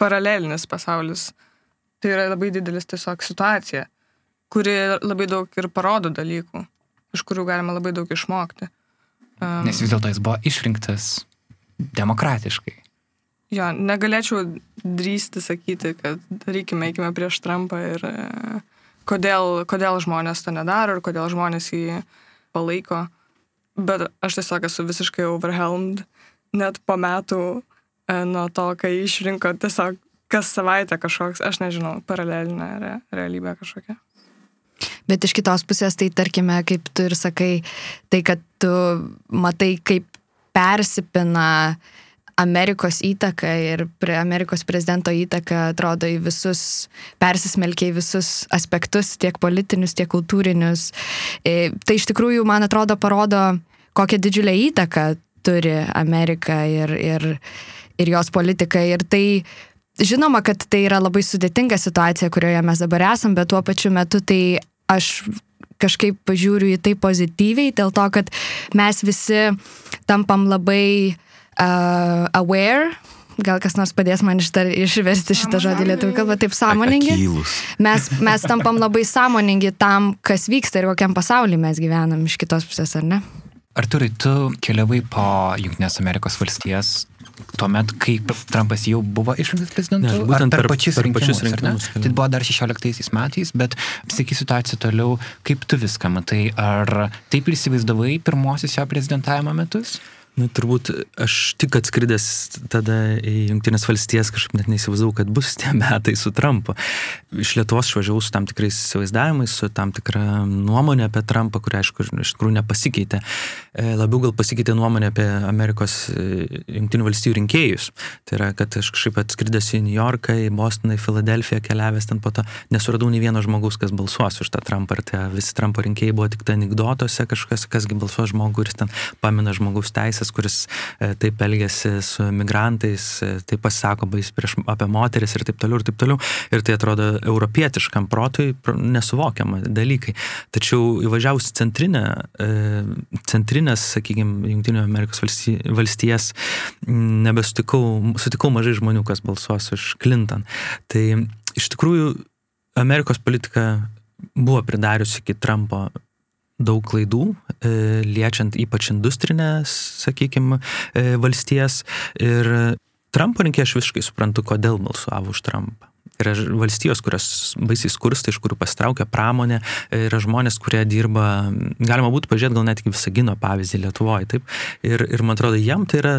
S6: paralelinis pasaulis. Tai yra labai didelis tiesiog situacija, kuri labai daug ir parodo dalykų, iš kurių galima labai daug išmokti. Um,
S1: Nes vis dėlto jis buvo išrinktas demokratiškai.
S6: Jo, negalėčiau drįsti sakyti, kad darykime, eikime prieš Trumpą ir e, kodėl, kodėl žmonės to nedaro ir kodėl žmonės jį palaiko. Bet aš tiesiog esu visiškai overwhelmed, net po metų e, nuo to, kai išrinko, tiesiog kas savaitę kažkoks, aš nežinau, paralelinė re, realybė kažkokia.
S7: Bet iš kitos pusės, tai tarkime, kaip tu ir sakai, tai kad tu matai, kaip persipina Amerikos įtaka ir prie Amerikos prezidento įtaka atrodo į visus, persismelkia į visus aspektus, tiek politinius, tiek kultūrinius. E, Tai iš tikrųjų, man atrodo, parodo, kokią didžiulę įtaką turi Amerika ir, ir, ir jos politika. Ir tai, žinoma, kad tai yra labai sudėtinga situacija, kurioje mes dabar esam, bet tuo pačiu metu tai aš kažkaip pažiūriu į tai pozityviai, dėl to, kad mes visi tampam labai uh, aware, gal kas nors padės man ištar, išversti šitą žodį lietuvių kalbą, taip sąmoningi. Mes, mes tampam labai sąmoningi tam, kas vyksta ir kokiam pasaulyje mes gyvenam iš kitos pusės, ar ne?
S1: Arturai, tu keliavai po Junktinės Amerikos valstijas tuomet, kai Trumpas jau buvo išrinktas prezidentu,
S3: Ne, būtent
S1: per,
S3: per-
S1: pačius
S3: per
S1: rinkimus,
S3: pačius rinkimus,
S1: Tai buvo dar 16 metais, bet sakyk situaciją toliau, kaip tu viską matai, ar taip ir įsivaizdavai pirmosius jo prezidentavimo metus?
S3: Na, turbūt aš tik atskridęs tada į Junktinės valstijas kažkaip net neįsivaizdavau, kad bus tie metai su Trumpu. Iš Lietuvos išvažiavau su tam tikrais įsivaizdavimais, su tam tikra nuomonė apie Trumpą, kuri, aišku, iš tikrųjų nepasikeitė. E, Labiau gal pasikeitė nuomonė apie Amerikos e, Junktinių valstijų rinkėjus. Tai yra, kad aš kažkaip atskridęs į New Yorką, į Bostoną, į Filadelfiją, keliavęs ten po to, nesuradau nei vieno žmogaus, kas balsuos už tą Trumpą. Ir tie visi Trumpo rinkėjai buvo tik tai anegdotose kažkas, kasgi balsuos žmogų, kuris ten pamina žmogaus teisės, kuris e, taip elgesi su migrantais, e, taip pasisako bais prieš apie moteris ir taip toliau ir taip toliau. Ir tai atrodo europietiškam protui pr- nesuvokiama dalykai. Tačiau įvažiavus centrinę, e, centrinės, sakykime, Junktinių Amerikos valsti- valstijas, nebesutikau, sutikau mažai žmonių, kas balsuos už Clinton. Tai iš tikrųjų Amerikos politika buvo pridariusi iki Trumpo daug klaidų, e, liečiant ypač industrinės, sakykime, valstijas. Ir Trumpo rinkėjai aš visiškai suprantu, kodėl balsuavo už Trumpą. Yra valstijos, kurios baisiai skursta, iš kurių pastraukia pramonė, yra žmonės, kurie dirba, galima būtų pažiūrėti gal net iki Visagino pavyzdį Lietuvoje, taip. Ir, ir man atrodo, jam tai yra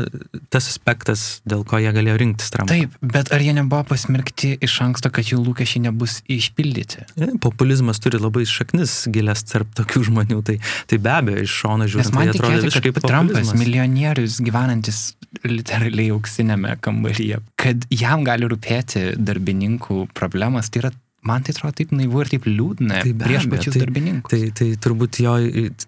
S3: tas aspektas, dėl ko jie galėjo rinktis Trumpą.
S1: Taip, bet ar jie nebuvo pasmerkti iš anksto, kad jų lūkesčiai nebus išpildyti?
S3: E, Populizmas turi labai šaknis gilias tarp tokių žmonių, tai, tai be abejo, iš šono žiūrint, tai atrodo
S1: tikėti,
S3: visiškai
S1: kad Trumpas, milijonierius gyvenantis literaliai auksinėme kambaryje, kad jam gali rūpėti darbininkų problemas, tai yra, man tai atrodo taip naivu ir taip liūdna
S3: Tai
S1: prieš
S3: abejo,
S1: pačius
S3: tai-
S1: darbininkus.
S3: Tai, tai turbūt jo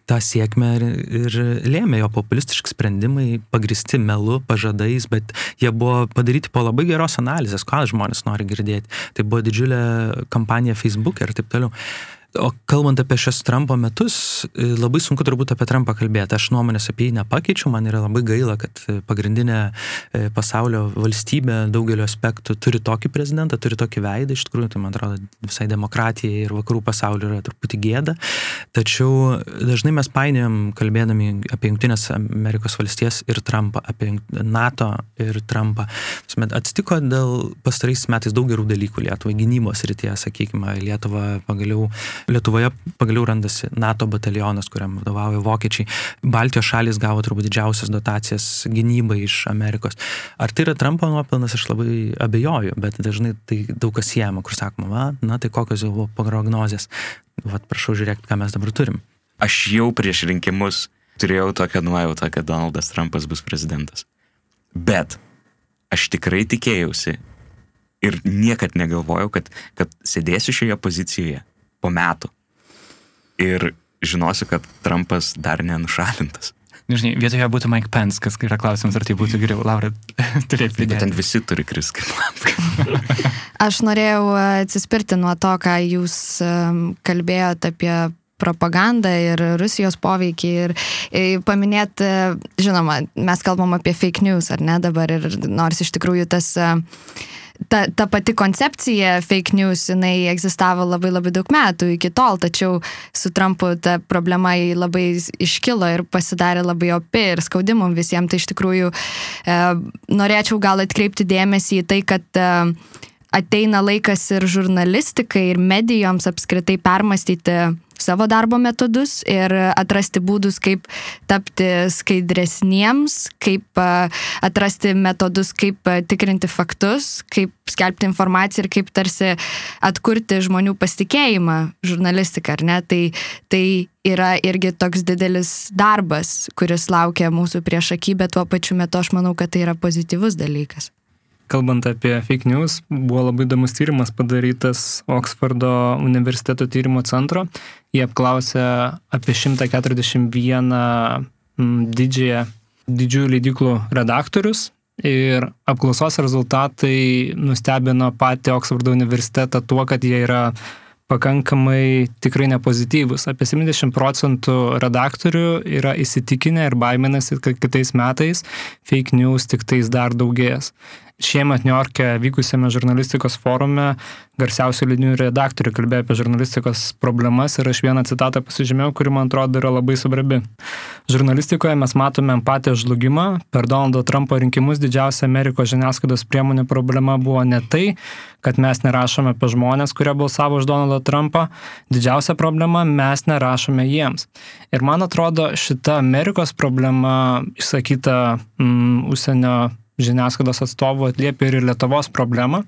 S3: tą sėkmę ir, ir lėmė jo populistiški sprendimai, pagristi melu, pažadais, bet jie buvo padaryti po labai geros analizės, ką žmonės nori girdėti. Tai buvo didžiulė kampanija Facebook ir taip toliau. O kalbant apie šios Trumpo metus, e, labai sunku turbūt apie Trumpą kalbėti. Aš nuomonės apie jį nepakeičiau, man yra labai gaila, kad e, pagrindinė e, pasaulio valstybė daugeliu aspektų turi tokį prezidentą, turi tokį veidą, iš tikrųjų, tai man atrodo visai demokratijai ir vakarų pasauliu yra truputį gėda. Tačiau dažnai mes painiojam, kalbėdami apie Junktinės Amerikos valstijas ir Trumpą, apie NATO ir Trumpą. Atsitiko dėl pastarais metais daug gerų dalykų Lietuvai, gynybos rytyje, sakykime, Lietuva pagaliau, Lietuvoje pagaliau randasi NATO batalionas, kuriam vadovauja vokiečiai. Baltijos šalis gavo turbūt didžiausias dotacijas gynybai iš Amerikos. Ar tai yra Trumpo nuopelnas, aš labai abejoju, bet dažnai tai daug kas siejama, kur sakoma, va, na tai kokios jau buvo prognozės. Vat prašau žiūrėkti, ką mes dabar turim.
S2: Aš jau prieš rinkimus turėjau tokią nuojautą, kad Donaldas Trumpas bus prezidentas. Bet aš tikrai tikėjausi ir niekad negalvojau, kad, kad sėdėsiu šioje pozicijoje po metų ir žinosiu, kad Trumpas dar nenušalintas.
S1: Žinai, vietoje būtų Mike Pence, kas yra klausimas, ar tai būtų geriau. Laura, (laughs)
S2: Bet
S1: pridėti.
S2: ten visi turi kris kaip lampa. (laughs)
S7: Aš norėjau e, atsispirti nuo to, ką jūs em, kalbėjot apie propagandą ir Rusijos poveikį ir e, paminėti, žinoma, mes kalbam apie fake news, ar ne dabar, ir nors iš tikrųjų tas e, ta, ta pati koncepcija fake news, jinai egzistavo labai labai daug metų iki tol, tačiau su Trumpu ta problema labai iškilo ir pasidarė labai opi ir skaudimum visiems. Tai iš tikrųjų e, norėčiau gal atkreipti dėmesį į tai, kad e, ateina laikas ir žurnalistikai, ir medijoms apskritai permastyti savo darbo metodus ir atrasti būdus, kaip tapti skaidresniems, kaip atrasti metodus, kaip tikrinti faktus, kaip skelbti informaciją ir kaip tarsi atkurti žmonių pasitikėjimą žurnalistiką, ar ne? Tai, tai yra irgi toks didelis darbas, kuris laukia mūsų prieš akį, bet tuo pačiu metu aš manau, kad tai yra pozityvus dalykas.
S5: Kalbant apie fake news, buvo labai įdomus tyrimas padarytas Oksfordo universiteto tyrimo centro. Jie apklausė apie 141 mm, didžiąją, didžiųjų leidiklų redaktorius ir apklausos rezultatai nustebino patį Oksfordo universitetą tuo, kad jie yra pakankamai tikrai nepozityvus. Apie 70 procentų redaktorių yra įsitikinę ir baiminasi, kad kitais metais fake news tik tais dar daugės. Šiemet New York'e vykusiame žurnalistikos forume garsiausių leidinių redaktorių kalbėjo apie žurnalistikos problemas ir aš vieną citatą pasižymėjau, kuri man atrodo yra labai svarbi. Žurnalistikoje mes matome empatijos žlugimą. Per Donaldo Trumpo rinkimus didžiausia Amerikos žiniasklaidos priemonė problema buvo ne tai, kad mes nerašome apie žmonės, kurie balsavo už Donaldą Trumpą. Didžiausia problema - mes nerašome jiems. Ir man atrodo, šita Amerikos problema išsakyta mm, užsienio žiniasklaidos atstovų atliepia ir Lietuvos problemą,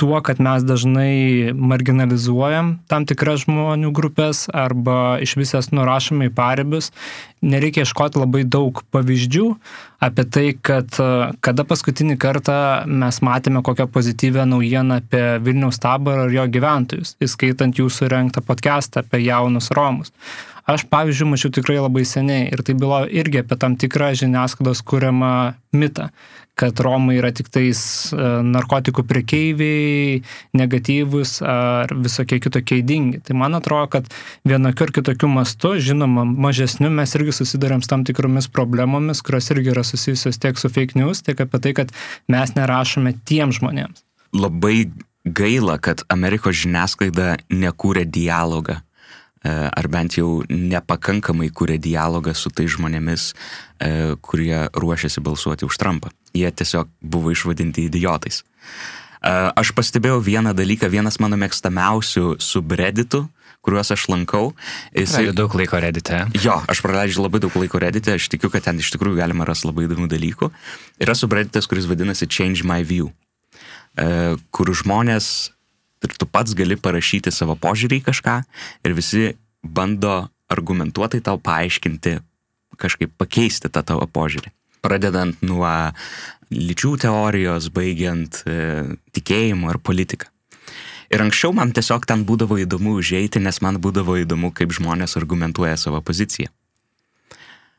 S5: tuo, kad mes dažnai marginalizuojam tam tikras žmonių grupės arba iš visas nurašome į paribius. Nereikia iškoti labai daug pavyzdžių apie tai, kad kada paskutinį kartą mes matėme kokią pozityvę naujieną apie Vilniaus taborą ir jo gyventojus, įskaitant jūsų renktą podcastą apie jaunus Romus. Aš, pavyzdžiui, mačiau tikrai labai seniai ir tai bylo irgi apie tam tikrą žiniasklaidos kūriamą mitą, kad Romai yra tik tais e, narkotikų prekeiviai, negatyvus ar visokie kitokie įdingi. Tai man atrodo, kad vienokiu ar kitokiu mastu, žinoma, mažesniu mes irgi susidurėm su tam tikromis problemomis, kurios irgi yra susijusios tiek su fake news, tiek apie tai, kad mes nerašome tiem žmonėms.
S2: Labai gaila, kad Amerikos žiniasklaida nekūrė dialogą ar bent jau nepakankamai kūrė dialogą su tai žmonėmis, e, kurie ruošiasi balsuoti už Trumpą. Jie tiesiog buvo išvadinti idiotais. E, aš pastebėjau vieną dalyką, vienas mano mėgstamiausių subreditų, kuriuos aš lankau.
S1: Jis yra daug laiko redite.
S2: Jo, aš praleidžiu labai daug laiko redite, aš tikiu, kad ten iš tikrųjų galima rasti labai įdomių dalykų. Yra subreditas, kuris vadinasi Change My View, kur žmonės ir tu pats gali parašyti savo požiūrį į kažką ir visi bando argumentuotai tau paaiškinti, kažkaip pakeisti tą tavo požiūrį. Pradedant nuo lyčių teorijos, baigiant e, tikėjimu ar politiką. Ir anksčiau man tiesiog ten būdavo įdomu užeiti, nes man būdavo įdomu, kaip žmonės argumentuoja savo poziciją.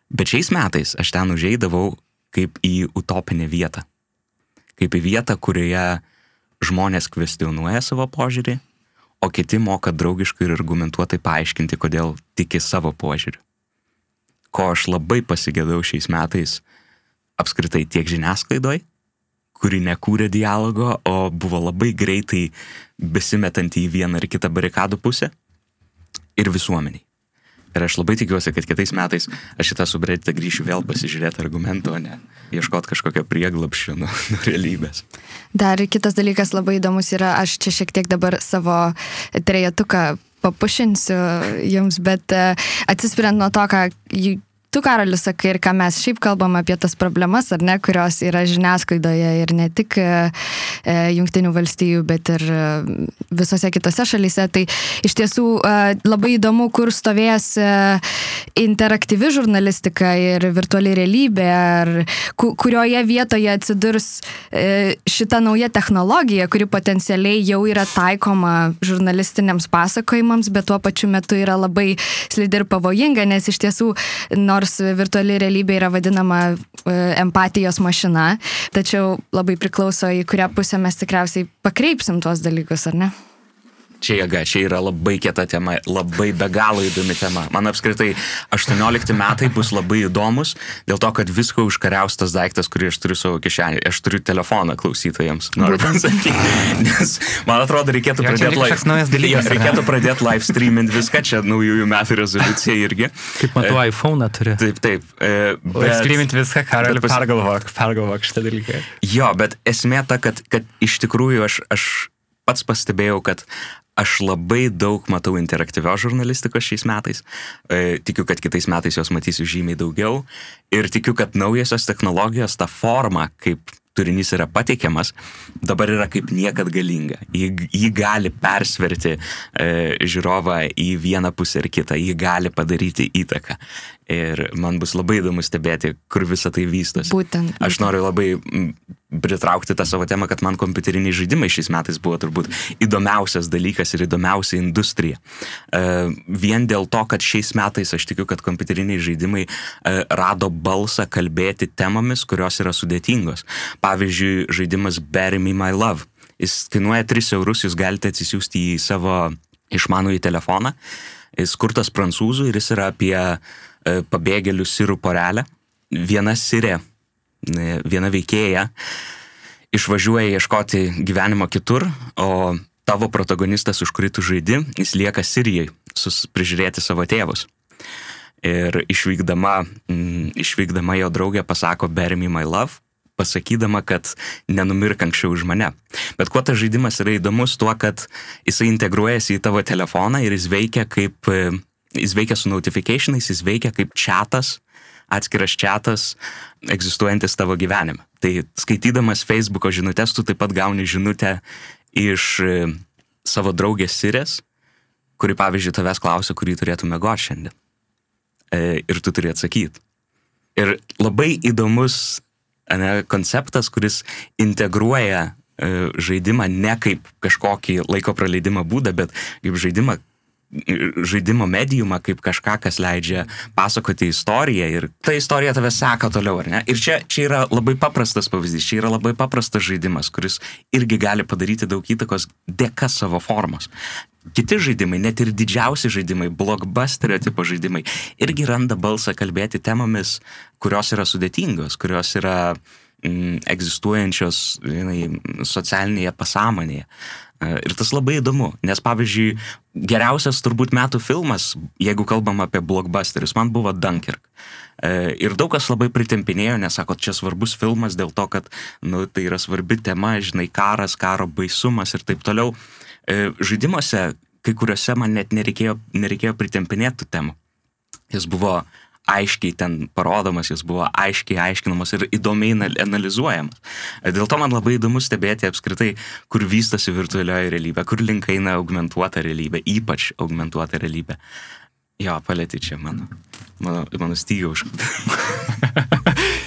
S2: Bet šiais metais aš ten užeidavau kaip į utopinę vietą. Kaip į vietą, kurioje žmonės kvestionuoja savo požiūrį, o kiti moka draugiškai ir argumentuotai paaiškinti, kodėl tiki savo požiūriu. Ko aš labai pasigėdau šiais metais apskritai tiek žiniasklaidoj, kuri nekūrė dialogo, o buvo labai greitai besimetanti į vieną ar kitą barikadų pusę, ir visuomeniai. Ir aš labai tikiuosi, kad kitais metais aš šitą subredditą grįšiu vėl pasižiūrėti argumentų, o ne ieškoti kažkokio prieglapščio nuo, (laughs) nuo realybės.
S7: Dar kitas dalykas labai įdomus yra, aš čia šiek tiek dabar savo trejetuką papušinsiu jums, bet e, atsispiriant nuo to, ką tu, Karolis, sakai ir ką mes šiaip kalbam apie tas problemas, ar ne, kurios yra žiniasklaidoje ir ne tik e, e Junktinių valstijų, bet ir e, visose kitose šalyse, tai iš tiesų labai įdomu, kur stovės interaktyvi žurnalistika ir virtuali realybė, ar ku, kurioje vietoje atsidurs šita nauja technologija, kuri potencialiai jau yra taikoma žurnalistiniams pasakojimams, bet tuo pačiu metu yra labai slidi ir pavojinga, nes iš tiesų nors nors virtuali realybė yra vadinama e, empatijos mašina, tačiau labai priklauso į kurią pusę mes tikriausiai pakreipsim tuos dalykus, ar ne?
S2: Čia jėga, čia yra labai kieta tema, labai be galo įdomi tema. Man apskritai 18 metai bus labai įdomus, dėl to, kad visko užkariaus tas daiktas, kurį aš turiu savo kišenį. Aš turiu telefoną klausytojams. Noriu pasakyti. Nes man atrodo, reikėtų jo, pradėti live. Ja, reikėtų pradėti live streamint viską, čia naujųjų metų rezoliucija irgi.
S3: Kaip matau, e, iPhone turi.
S2: Taip, taip. E,
S1: bet, live streamint viską, Karaliu, pas... pergalvok, pergalvok šitą dalyką.
S2: Jo, bet esmė ta, kad, kad iš tikrųjų aš, aš pats pastebėjau, kad aš labai daug matau interaktyvios žurnalistikos šiais metais. E, tikiu, kad kitais metais jos matysiu žymiai daugiau. Ir tikiu, kad naujasios technologijos, ta forma, kaip turinys yra pateikiamas, dabar yra kaip niekad galinga. Jį, jį gali persverti e, žiūrovą į vieną pusę ir kitą, jį gali padaryti įtaką. Ir man bus labai įdomu stebėti, kur visa tai vystosi.
S7: Būtent. būtent.
S2: Aš noriu labai pritraukti tą savo temą, kad man kompiuteriniai žaidimai šiais metais buvo turbūt įdomiausias dalykas ir įdomiausia industrija. Uh, vien dėl to, kad šiais metais aš tikiu, kad kompiuteriniai žaidimai uh, rado balsą kalbėti temomis, kurios yra sudėtingos. Pavyzdžiui, žaidimas Bury Me My Love. Jis kainuoja 3 eurus, jūs galite atsisiųsti į savo išmanųjį telefoną. Jis kurtas prancūzų ir jis yra apie uh, pabėgėlių sirų porelę. Viena sirė viena veikėja išvažiuoja ieškoti gyvenimo kitur, o tavo protagonistas, už kurį tu žaidi, jis lieka Sirijai, prižiūrėti savo tėvus. Ir išvykdama, mm, išvykdama jo draugė pasako Bury me my love, pasakydama, kad nenumirk anksčiau už mane. Bet kuo tas žaidimas yra įdomus, tuo, kad jisai integruojasi į tavo telefoną ir jis veikia kaip, jis veikia su notificationais, jis veikia kaip čatas, atskiras čatas egzistuojantis tavo gyvenime. Tai skaitydamas Facebook'o žinutės, tu taip pat gauni žinutę iš savo draugės Sirės, kuri pavyzdžiui tavęs klausia, kurį turėtų mėgoti šiandien. E, ir tu turi atsakyti. Ir labai įdomus ne, konceptas, kuris integruoja e, žaidimą ne kaip kažkokį laiko praleidimo būdą, bet kaip žaidimą, žaidimo medijumą, kaip kažką, kas leidžia pasakoti istoriją ir ta istorija tave seka toliau, ar ne? Ir čia, čia yra labai paprastas pavyzdys, čia yra labai paprastas žaidimas, kuris irgi gali padaryti daug įtakos dėka savo formos kiti žaidimai, net ir didžiausi žaidimai, blockbusterio tipo žaidimai, irgi randa balsą kalbėti temomis, kurios yra sudėtingos, kurios yra mm, egzistuojančios žinai, socialinėje pasąmonėje. E, ir tas labai įdomu, nes pavyzdžiui, geriausias turbūt metų filmas, jeigu kalbam apie blockbusterius, man buvo Dunkirk. E, ir daug kas labai pritempinėjo, nes sako, čia svarbus filmas dėl to, kad nu, tai yra svarbi tema, žinai, karas, karo baisumas ir taip toliau. E, žaidimuose, kai kuriuose man net nereikėjo, nereikėjo pritempinėti tų temų. Jis buvo aiškiai ten parodomas, jis buvo aiškiai aiškinamas ir įdomiai analizuojamas. Dėl to man labai įdomu stebėti apskritai, kur vystosi virtualioji realybė, kur link eina augmentuota realybė, ypač augmentuota realybė. Jo, palėti čia mano, mano, mano stygą (laughs)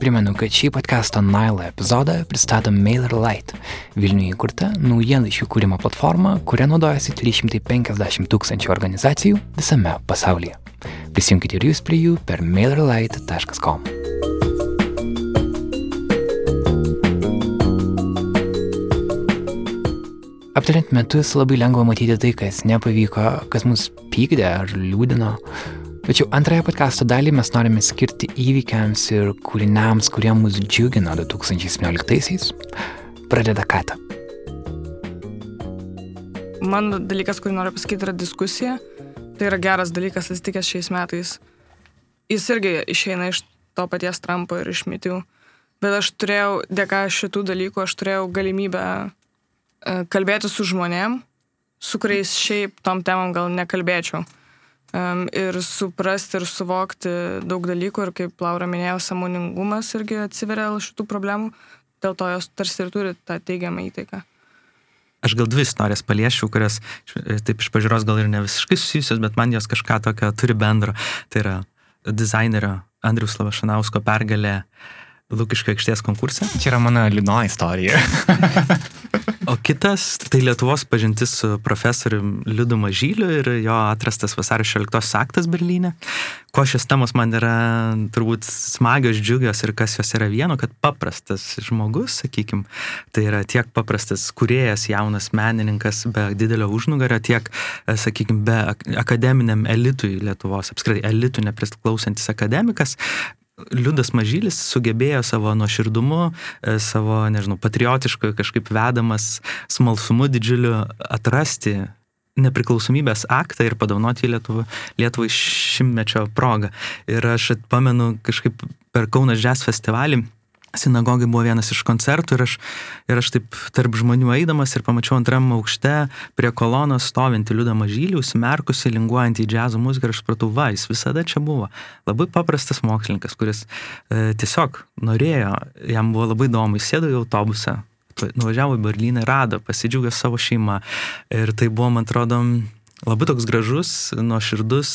S1: Primenu, kad šį podcast'o Nile epizodą pristato MailerLite, Vilniuje įkurta naujienlaiškių kūrimo platforma, kuria naudojasi 350 tūkstančių organizacijų visame pasaulyje. Prisijunkite ir jūs prie jų per mailerlite.com. Aptariant metus labai lengva matyti tai, kas nepavyko, kas mus pykdė ar liūdino, Tačiau antrąją podkasto dalį mes norime skirti įvykiams ir kūriniams, kurie mus džiugino 2017-aisiais. Pradeda Kata.
S6: Man dalykas, kurį noriu pasakyti, yra diskusija. Tai yra geras dalykas atsitikęs šiais metais. Jis irgi išeina iš to paties Trumpo ir iš mitių. Bet aš turėjau, dėka šitų dalykų, aš turėjau galimybę e, kalbėti su žmonėm, su kuriais šiaip tom temam gal nekalbėčiau um, ir suprasti ir suvokti daug dalykų ir kaip Laura minėjo, samoningumas irgi atsiveria šitų problemų, dėl to jos tarsi ir turi tą teigiamą įtaiką.
S3: Aš gal dvi istorijas paliešiau, kurias taip iš pažiūros gal ir ne visiškai susijusios, bet man jos kažką tokio turi bendro. Tai yra dizainerio Andrius Lavašanausko pergalė Lukiško aikštės konkurse.
S1: Čia yra mano liūdno istorija. (laughs)
S3: O kitas, tai Lietuvos pažintis su profesoriumi Liudu Mažyliu ir jo atrastas vasario 16 aktas Berlyne. Ko šios temos man yra turbūt smagios, džiugios ir kas jos yra vieno, kad paprastas žmogus, sakykime, tai yra tiek paprastas kuriejas, jaunas menininkas be didelio užnugario, tiek, sakykime, be akademiniam elitui Lietuvos, apskritai elitų nepriklausantis akademikas, Liudas Mažylis sugebėjo savo nuoširdumu, e, savo, nežinau, patriotiškai kažkaip vedamas smalsumu didžiuliu atrasti nepriklausomybės aktą ir padovanoti Lietuvą, Lietuvai šimtmečio progą. Ir aš pamenu kažkaip per Kaunas Jazz festivalį sinagogai buvo vienas iš koncertų ir aš, ir aš taip tarp žmonių eidamas ir pamačiau antram aukšte prie kolonos stovinti Liudą Mažylį, užsimerkusi, linguojantį į džiazo muziką ir aš supratau, va, jis visada čia buvo. Labai paprastas mokslininkas, kuris e, tiesiog norėjo, jam buvo labai įdomu, jis sėdo į autobusą, nuvažiavo į Berlyną, rado, pasidžiaugė savo šeimą ir tai buvo, man atrodo, labai toks gražus, nuoširdus,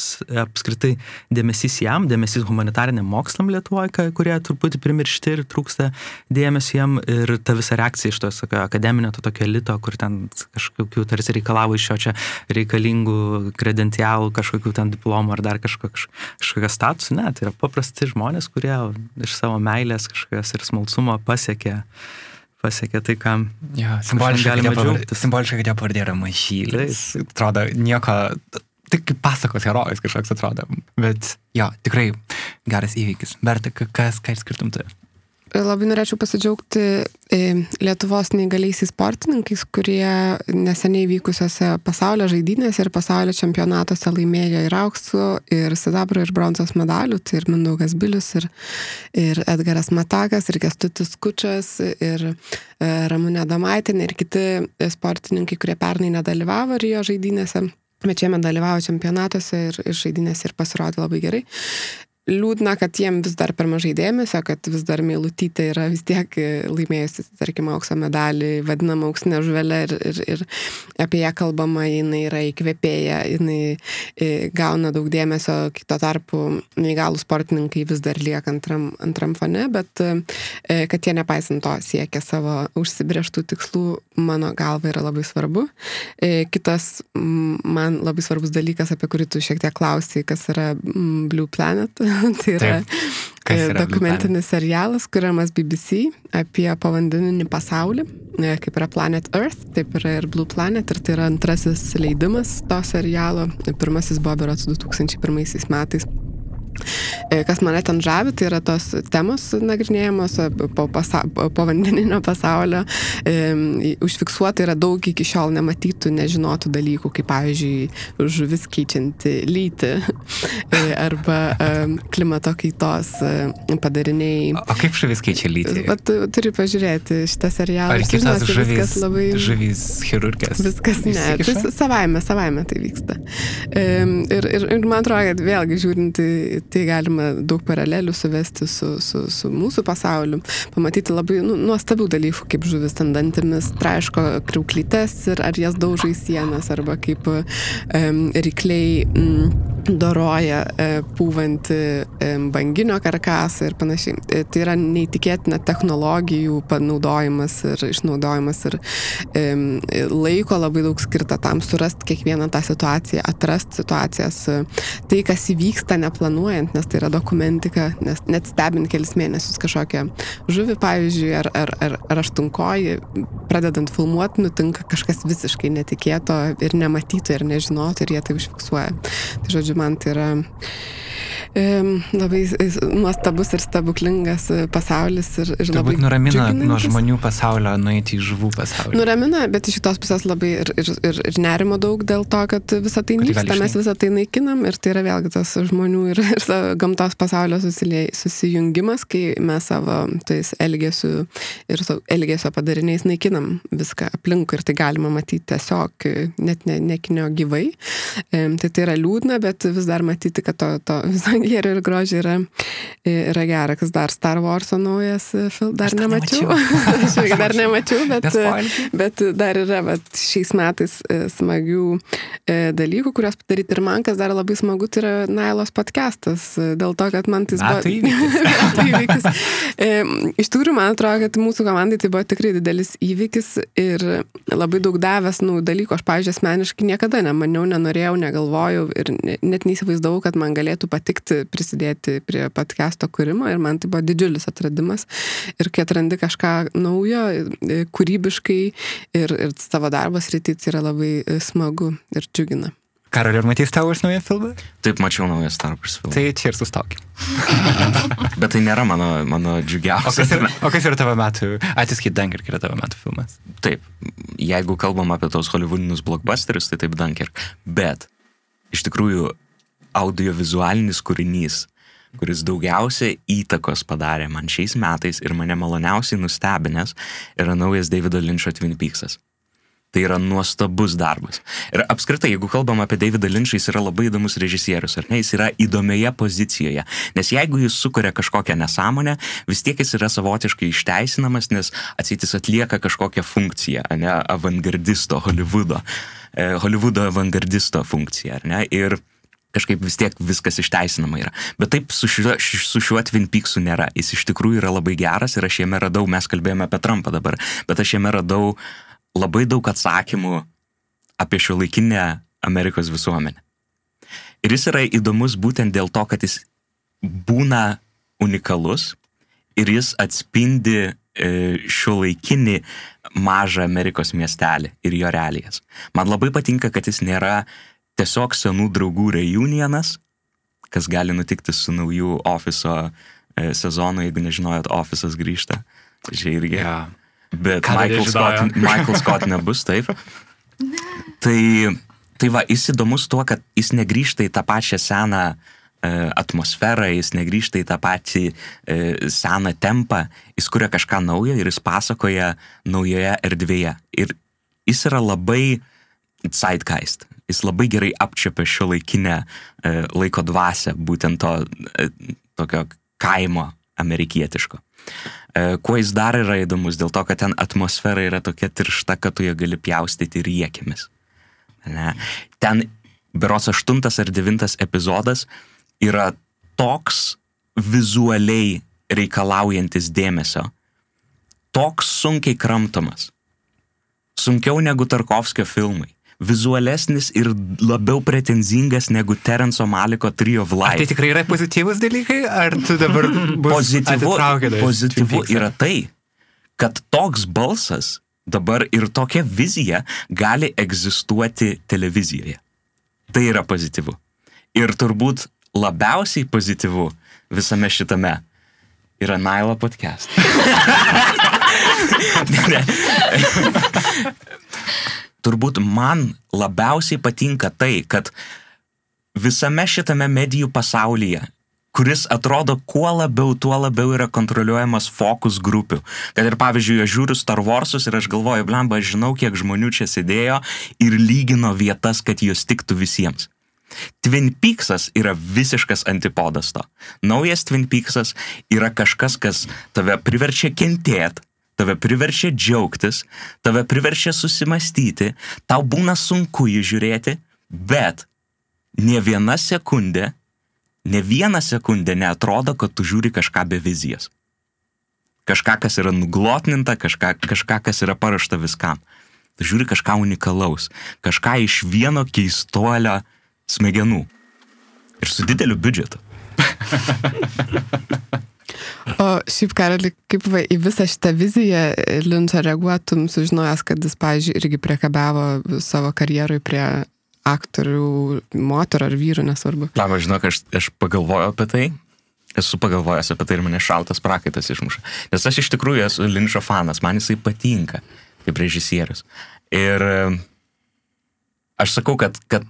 S3: apskritai dėmesys jam, dėmesys humanitariniam mokslam Lietuvoje, kurie truputį primiršti ir trūksta dėmesio jam. Ir ta visa reakcija iš to sakio, akademinio, to tokio elito, kur ten kažkokių tarsi reikalavo iš jo čia reikalingų kredentialų, kažkokių ten diplomų ar dar kažko, kažkokio statusų, ne, tai yra paprasti žmonės, kurie iš savo meilės kažkokios ir smalsumo pasiekė pasiekė tai, ką
S1: ja, simboliškai galima džiaugtis. Simboliškai, kad jo pavardė yra mažylis. Atrodo, nieko, tai kaip pasakos herojus kažkoks atrodo. Bet jo, tikrai geras įvykis. Berta, ka- kas, ką išskirtum tu?
S4: Labai norėčiau pasidžiaugti e, Lietuvos neįgaliaisiais sportininkais, kurie neseniai vykusiose pasaulio žaidynėse ir pasaulio čempionatuose laimėjo ir auksų, ir sidabro, ir bronzos medalių. Tai ir Mindaugas Bilius, ir, ir Edgaras Matakas, ir Kestutis Kučas, ir e, Ramūnė Domaitinė, ir kiti sportininkai, kurie pernai nedalyvavo Rio žaidynėse. Bet šiemet dalyvavo čempionatuose ir, ir žaidynėse ir pasirodė labai gerai liūdna, kad jiem vis dar per mažai dėmesio, kad vis dar Meilutytė yra vis tiek laimėjusi, tarkim, aukso medalį, vadinama auksinė žuvelė ir, ir, ir apie ją kalbama, jinai yra įkvėpėja, jinai e, gauna daug dėmesio, kito tarpu neįgalų sportininkai vis dar lieka antram, antram fone, bet e, kad jie nepaisant to siekia savo užsibrieštų tikslų, mano galva yra labai svarbu. E, kitas man labai svarbus dalykas, apie kurį tu šiek tiek klausai, kas yra Blue Planet. (laughs) tai yra
S1: Taip.
S4: E,
S1: yra
S4: dokumentinis serialas, kuriamas BBC apie povandeninį pasaulį, e, kaip yra Planet Earth, taip yra ir Blue Planet, ir tai yra antrasis leidimas to serialo. Pirmasis buvo berots 2001 metais. E, Kas mane ten žavi, tai yra tos temos nagrinėjamos e, po, pasa, po vandeninio pasaulio. E, užfiksuota yra daug iki šiol nematytų, nežinotų dalykų, kaip pavyzdžiui, žuvis keičianti lytį e, arba e, klimato kaitos e, padariniai.
S1: O kaip žuvis keičia lytį?
S4: Tu turi pažiūrėti šitą serialą.
S1: Ar
S4: sužinosi,
S1: žuvis,
S4: viskas labai...
S1: žuvis chirurgas?
S4: Viskas ne, tai savaime, savaime tai vyksta. Ir, ir, ir man atrodo, kad vėlgi žiūrint, į tai galima daug paralelių suvesti su, su, su mūsų pasauliu, pamatyti labai nu, nuostabių dalykų, kaip žuvis ten dantimis traiško kriuklytes ir ar jas daužai sienas, arba kaip um, rykliai mm, doroja e, pūvantį e, banginio karkasą ir panašiai. E, Tai yra neįtikėtina technologijų panaudojimas ir išnaudojimas ir e, laiko labai daug skirta tam surasti kiekvieną tą situaciją, atrasti situacijas, tai kas įvyksta neplanuojant, nes tai yra dokumentika, nes net stebint kelis mėnesius kažkokią žuvį, pavyzdžiui, ar, ar, ar, ar aštunkoji, pradedant filmuoti, nutinka kažkas visiškai netikėto ir nematyto ir nežinoto ir jie tai užfiksuoja. Tai žodžiu, man tai yra labai nuostabus ir stebuklingas e, pasaulis ir, ir
S1: Turbūt nuramina nuo žmonių pasaulio nueiti į žuvų pasaulį.
S4: Nuramina, bet iš kitos pusės labai ir, ir, ir, ir nerimo daug dėl to, kad visą tai nyksta, mes visą tai naikinam ir tai yra vėlgi tas žmonių ir, ir gamtos pasaulio susijungimas, kai mes savo tais elgesiu ir elgesio padariniais naikinam viską aplinkui ir tai galima matyti tiesiog net ne, nekinio gyvai. Em, Tai tai yra liūdna, bet vis dar matyti, kad to, to viso gėrio ir grožio yra, yra gera, kas dar Star Warso naujas filmas, dar
S1: dar
S4: nemačiau.
S1: nemačiau. (laughs)
S4: Dar nemačiau, bet,
S1: Nespoilink.
S4: bet dar yra vat, šiais metais e, smagių e, dalykų, kuriuos padaryti ir man, kas dar labai smagu, tai yra Nailos podcastas, e, dėl to, kad man tai
S1: Metų (laughs) įvykis. (laughs)
S4: Metų įvykis. E, Iš tikrųjų, man atrodo, kad mūsų komandai tai buvo tikrai didelis įvykis ir labai daug davęs naujų dalykų. Aš, pavyzdžiui, asmeniškai niekada nemaniau, nenorėjau, negalvojau ir ne- net neįsivaizdavau, kad man galėtų patikti prisidėti prie podcast'o kūrimo ir man tai buvo didžiulis atradimas. Ir kai atrandi kažką naujo, e, kūrybiškai ir, ir savo darbos rytį, tai yra labai e, smagu ir džiugina.
S1: Karoli, ar matys tavo už naują filmą?
S2: Taip, mačiau naują Star Wars filmą.
S1: Tai čia ir sustokim. (laughs)
S2: Bet tai nėra mano, mano
S1: O
S2: džiugiausias.
S1: yra, o kas yra tavo metų? Atiskait Dunkirk yra tavo metų filmas.
S2: Taip, jeigu kalbam apie tos hollywoodinius blockbusterius, tai taip Dunkirk. Bet iš tikrųjų audiovizualinis kūrinys, kuris daugiausia įtakos padarė man šiais metais ir mane maloniausiai nustebinęs, yra naujas Davido Lynčio Twin Peaksas. Tai yra nuostabus darbas. Ir apskritai, jeigu kalbam apie Davidą Lynčą, jis yra labai įdomus režisierius, ar ne? Jis yra įdomioje pozicijoje. Nes jeigu jis sukuria kažkokią nesąmonę, vis tiek jis yra savotiškai išteisinamas, nes atsitis atlieka kažkokią funkciją, ne? Avangardisto, Hollywoodo. E, Hollywoodo avangardisto funkciją, ar ne? Ir kažkaip vis tiek viskas išteisinama yra. Bet taip su šiuo, su šiuo Twin Peaksu nėra. Jis iš tikrųjų yra labai geras ir aš jame radau, mes kalbėjome apie Trumpą dabar, bet aš jame radau labai daug atsakymų apie šio laikinę Amerikos visuomenę. Ir jis yra įdomus būtent dėl to, kad jis būna unikalus ir jis atspindi šio laikinį mažą Amerikos miestelį ir jo realijas. Man labai patinka, kad jis nėra tiesiog senų draugų reunionas, kas gali nutikti su naujų ofiso e, sezonu, jeigu nežinojot, ofisas grįžta. Tai Čia irgi.
S1: Yeah.
S2: Bet
S1: Ką
S2: Michael? Scott, Michael Scott nebus, taip. Tai, tai va, jis įdomus tuo, kad jis negrįžta į tą pačią seną e, atmosferą, jis negrįžta į tą patį e, seną tempą, jis kuria kažką naujo ir jis pasakoja naujoje erdvėje. Ir jis yra labai zeitgeist. Jis labai gerai apčiopia šio laikinę e, laiko dvasę, būtent to e, tokio kaimo amerikietiško. E, kuo jis dar yra įdomus, dėl to, kad ten atmosfera yra tokia tiršta, kad tu ją gali pjaustyti riekimis. Ne? Ten beros aštuntas ar devintas epizodas yra toks vizualiai reikalaujantis dėmesio, toks sunkiai kramtomas, sunkiau negu Tarkovskio filmai, vizualesnis ir labiau pretenzingas negu Terenso Maliko Trio of
S1: Ar tai
S2: Life.
S1: tikrai yra pozityvus dalykai, ar tu dabar
S2: Pozityvu, pozityvu yra tai, kad toks balsas dabar ir tokia vizija gali egzistuoti televizijoje. Tai yra pozityvu. Ir turbūt labiausiai pozityvu visame šitame yra Nailo podcast. (laughs) Ne, ne. (laughs) turbūt man labiausiai patinka tai, kad visame šitame medijų pasaulyje, kuris atrodo kuo labiau, tuo labiau yra kontroliuojamas fokus grupių. Kad ir pavyzdžiui, aš žiūriu Star Warsus ir aš galvoju, blemba, aš žinau, kiek žmonių čia sėdėjo ir lygino vietas, kad jos tiktų visiems. Twin Peaksas yra visiškas antipodas to. Naujas Twin Peaksas yra kažkas, kas tave priverčia kentėti, tave priverčia džiaugtis, tave priverčia susimastyti, tau būna sunku jį žiūrėti, bet ne viena sekundė, ne viena sekundė neatrodo, kad tu žiūri kažką be vizijos. Kažką, kas yra nuglotninta, kažką, kažką kas yra parašta viskam. Tu žiūri kažką unikalaus, kažką iš vieno keistuolio smegenų. Ir su dideliu biudžetu. (laughs)
S4: O šiaip, Karali, kaip va, į visą šitą viziją Linčą reaguotum, sužinojęs, kad jis, pavyzdžiui, irgi priekabavo savo karjerui prie aktorių, moterų ar vyrų, nesvarbu.
S2: Laba, žinok, aš, aš pagalvojau apie tai. Esu pagalvojęs apie tai ir mane šaltas prakaitas išmuša. Nes aš iš tikrųjų esu Linčo fanas, man jisai patinka kaip režisierius. Ir e, aš sakau, kad, kad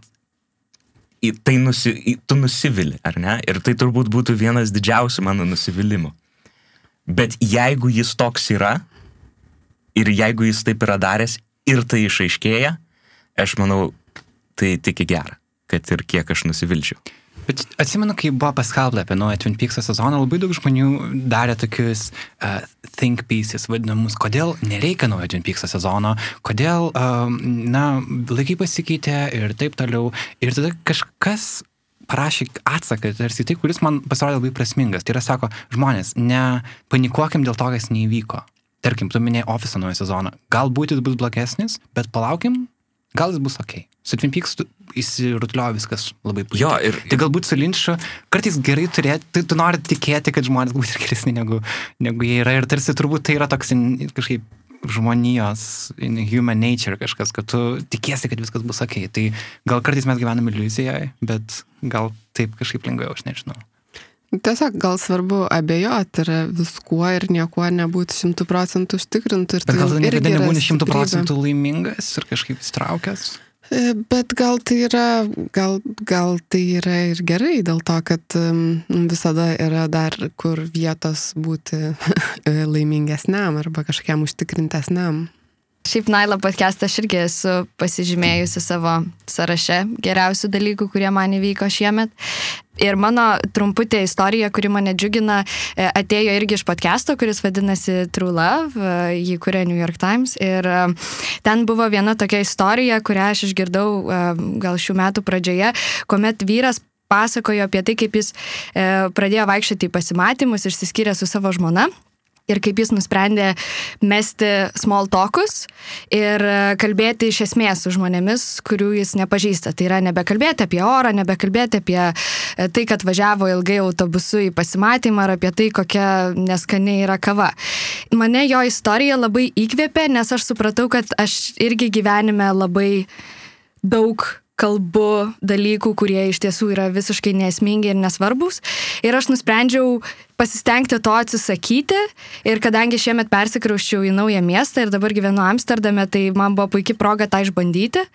S2: į tai nusi, į, tu nusivili, ar ne? Ir tai turbūt būtų vienas didžiausių mano nusivylimų. Bet jeigu jis toks yra, ir jeigu jis taip yra daręs, ir tai išaiškėja, aš manau, tai tik į gerą, kad ir kiek aš nusivilčiau.
S1: Bet atsimenu, kai buvo paskelbta apie naują Twin Peaks sezoną, labai daug žmonių darė tokius uh, think pieces vadinamus, kodėl nereikia naujo Twin Peaks sezono, kodėl, um, na, laikai pasikeitė ir taip toliau. Ir tada kažkas parašė atsaką, tarsi tai, kuris man pasirodė labai prasmingas. Tai yra, sako, žmonės, nepanikuokim dėl to, kas neįvyko. Tarkim, tu minėjai ofiso naują sezoną. Galbūt jis bus blogesnis, bet palaukim, gal jis bus ok. Su Twin Peaks tu- įsirutuliojo viskas labai puikiai.
S2: Jo, ir-
S1: Tai galbūt su Linču kartais gerai turėti, tai tu nori tikėti, kad žmonės bus geresni negu, negu jie yra. Ir tarsi turbūt tai yra toks kažkaip žmonijos, in human nature kažkas, kad tu tikiesi, kad viskas bus ok. Tai gal kartais mes gyvename iliuzijoje, bet gal taip kažkaip lengviau, aš nežinau.
S4: Tiesiog gal svarbu abejoti ir viskuo ir niekuo nebūti šimtų procentų užtikrintų. ir
S1: Bet
S4: tai
S1: gal tu
S4: irgi
S1: niekada nebūni šimtų procentų laimingas ir kažkaip įstraukęs.
S4: E, Bet gal tai yra, gal, gal tai yra ir gerai, dėl to, kad visada yra dar kur vietos būti (laughs) e, laimingesniam arba kažkokiam užtikrintesniam.
S7: Šiaip Naila podcast'ą aš irgi esu pasižymėjusi savo sąraše geriausių dalykų, kurie man įvyko šiemet. Ir mano trumputė istorija, kuri mane džiugina, e, atėjo irgi iš podcast'o, kuris vadinasi True Love, e, jį kuria New York Times. Ir e, ten buvo viena tokia istorija, kurią aš išgirdau gal šių metų pradžioje, kuomet vyras pasakojo apie tai, kaip jis pradėjo vaikščioti į pasimatymus, išsiskyrė su savo žmona. Ir kaip jis nusprendė mesti small talkus ir e, kalbėti iš esmės su žmonėmis, kurių jis nepažįsta. Tai yra nebekalbėti apie orą, nebekalbėti apie e, tai, kad važiavo ilgai autobusu į pasimatymą ar apie tai, kokia neskani yra kava. Mane jo istorija labai įkvėpė, nes aš supratau, kad aš irgi gyvenime labai daug kalbu dalykų, kurie iš tiesų yra visiškai nesmingi ir nesvarbus. Ir aš nusprendžiau pasistengti to atsisakyti. Ir kadangi šiemet persikrauščiau į naują miestą ir dabar gyvenu Amsterdame, tai man buvo puikia proga tą išbandyti.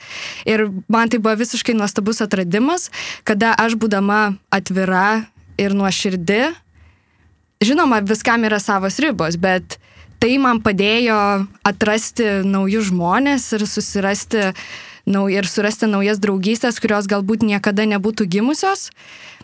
S7: Ir man tai buvo visiškai nuostabus atradimas, kada aš būdama atvira ir nuoširdi, žinoma, viskam yra savos ribos, bet tai man padėjo atrasti naujus žmonės ir susirasti uh, nau, ir surasti naujas draugystės, kurios galbūt niekada nebūtų gimusios.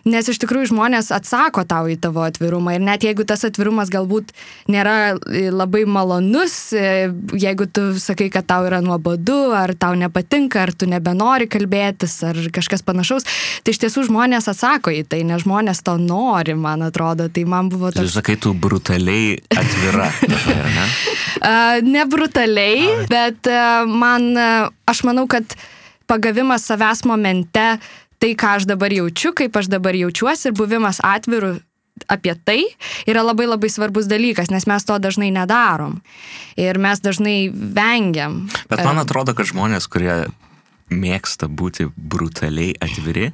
S7: Nes iš tikrųjų žmonės atsako tau į tavo atvirumą ir net jeigu tas atvirumas galbūt nėra e, labai malonus, e, jeigu tu sakai, kad tau yra nuobodu, ar tau nepatinka, ar tu nebenori kalbėtis, ar kažkas panašaus, tai iš tiesų žmonės atsako į tai, nes žmonės to nori, man atrodo. Tai man buvo
S2: toks... Tu sakai, tu brutaliai atvira, (laughs) ne?
S7: ne brutaliai, bet man, aš manau, kad pagavimas savęs momente tai, ką aš dabar jaučiu, kaip aš dabar jaučiuosi ir buvimas atviru apie tai yra labai labai svarbus dalykas, nes mes to dažnai nedarom. Ir mes dažnai vengiam.
S2: Bet man atrodo, kad žmonės, kurie mėgsta būti brutaliai atviri,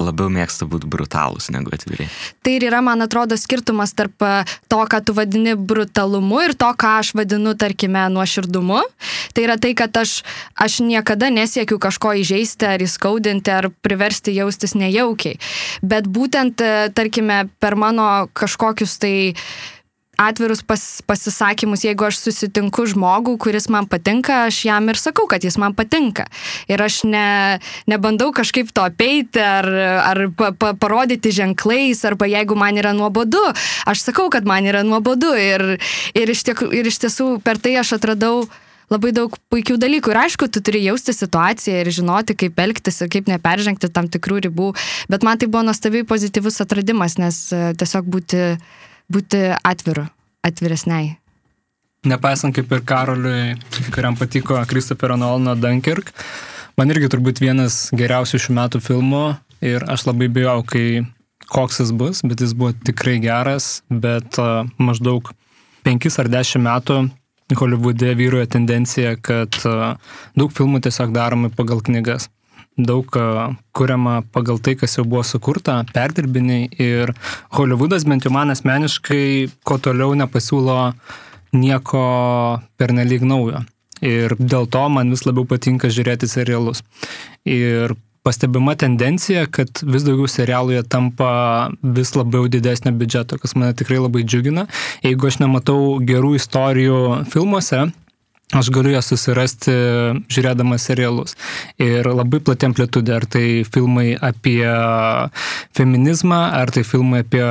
S2: labiau mėgsta būti brutalūs negu atviri.
S7: Tai ir yra, man atrodo, skirtumas tarp e, to, ką tu vadini brutalumu ir to, ką aš vadinu, tarkime, nuoširdumu. Tai yra tai, kad aš, aš niekada nesiekiu kažko įžeisti ar įskaudinti ar priversti jaustis nejaukiai. Bet būtent, e, tarkime, per mano kažkokius tai atvirus pas, pasisakymus, jeigu aš susitinku žmogų, kuris man patinka, aš jam ir sakau, kad jis man patinka. Ir aš ne, nebandau kažkaip to apeiti ar, ar pa, pa, parodyti ženklais, arba jeigu man yra nuobodu, aš sakau, kad man yra nuobodu. Ir, ir, iš, tiek, ir iš tiesų per tai aš atradau labai daug puikių dalykų. Ir aišku, tu turi jausti situaciją ir žinoti, kaip elgtis ir kaip neperžengti tam tikrų ribų. Bet man tai buvo nuostabiai pozityvus atradimas, nes e, tiesiog būti būti atviru, atviresniai.
S5: Nepaisant kaip ir Karoliui, kuriam patiko Kristoferio Nolano Dunkirk, man irgi turbūt vienas geriausių šių metų filmų ir aš labai bijau, kai koks jis bus, bet jis buvo tikrai geras, bet uh, maždaug penkis ar dešimt metų Hollywoode vyruoja tendencija, kad uh, daug filmų tiesiog daromi pagal knygas daug kuriama pagal tai, kas jau buvo sukurta, perdirbiniai ir Hollywoodas bent jau man asmeniškai, ko toliau nepasiūlo nieko pernelyg naujo. Ir dėl to man vis labiau patinka žiūrėti serialus. Ir pastebima tendencija, kad vis daugiau serialų jie tampa vis labiau didesnio biudžeto, kas mane tikrai labai džiugina. Jeigu aš nematau gerų istorijų filmuose, aš galiu jas susirasti žiūrėdamas serialus. Ir labai plati amplitudė, ar tai filmai apie feminizmą, ar tai filmai apie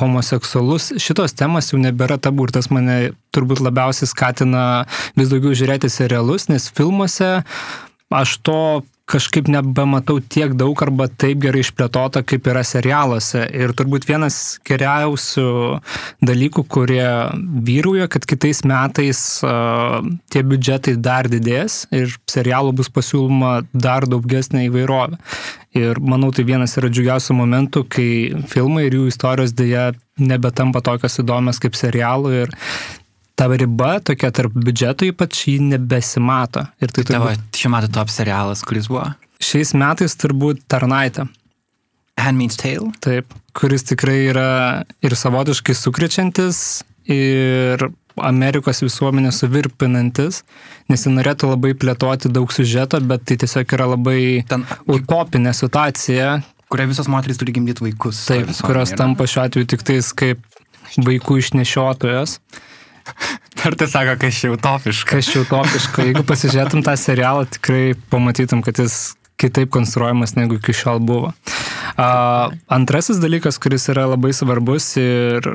S5: homoseksualus. Šitos temas jau nebėra tabu ir tas mane turbūt labiausiai skatina vis daugiau žiūrėti serialus, nes filmuose aš to kažkaip nebematau tiek daug arba taip gerai išplėtota, kaip yra serialuose. Ir turbūt vienas geriausių dalykų, kurie vyruoja, kad kitais metais uh, tie biudžetai dar didės ir serialų bus pasiūloma dar daugesnė įvairovė. Ir manau, tai vienas yra džiugiausių momentų, kai filmai ir jų istorijos dėja nebetampa tokios įdomios kaip serialų ir ta riba tokia tarp biudžeto ypač jį nebesimato. Ir tai
S1: tavo turbūt... šiuo metu top serialas, kuris buvo?
S5: Šiais metais turbūt Tarnaitė.
S1: Handmaid's Tale?
S5: Taip, kuris tikrai yra ir savotiškai sukrečiantis, ir Amerikos visuomenę suvirpinantis, nes jis norėtų labai plėtoti daug sužeto, bet tai tiesiog yra labai Ten, utopinė situacija.
S1: Kuria visos moteris turi gimdyti vaikus.
S5: Taip, kurios tampa šiuo atveju tik tais kaip vaikų išnešiotojas. (laughs)
S1: Ar tai sako, kas čia utopiška?
S5: Kas čia utopiška. Jeigu pasižiūrėtum tą serialą, tikrai pamatytum, kad jis kitaip konstruojamas negu iki šiol buvo. Uh, antrasis dalykas, kuris yra labai svarbus ir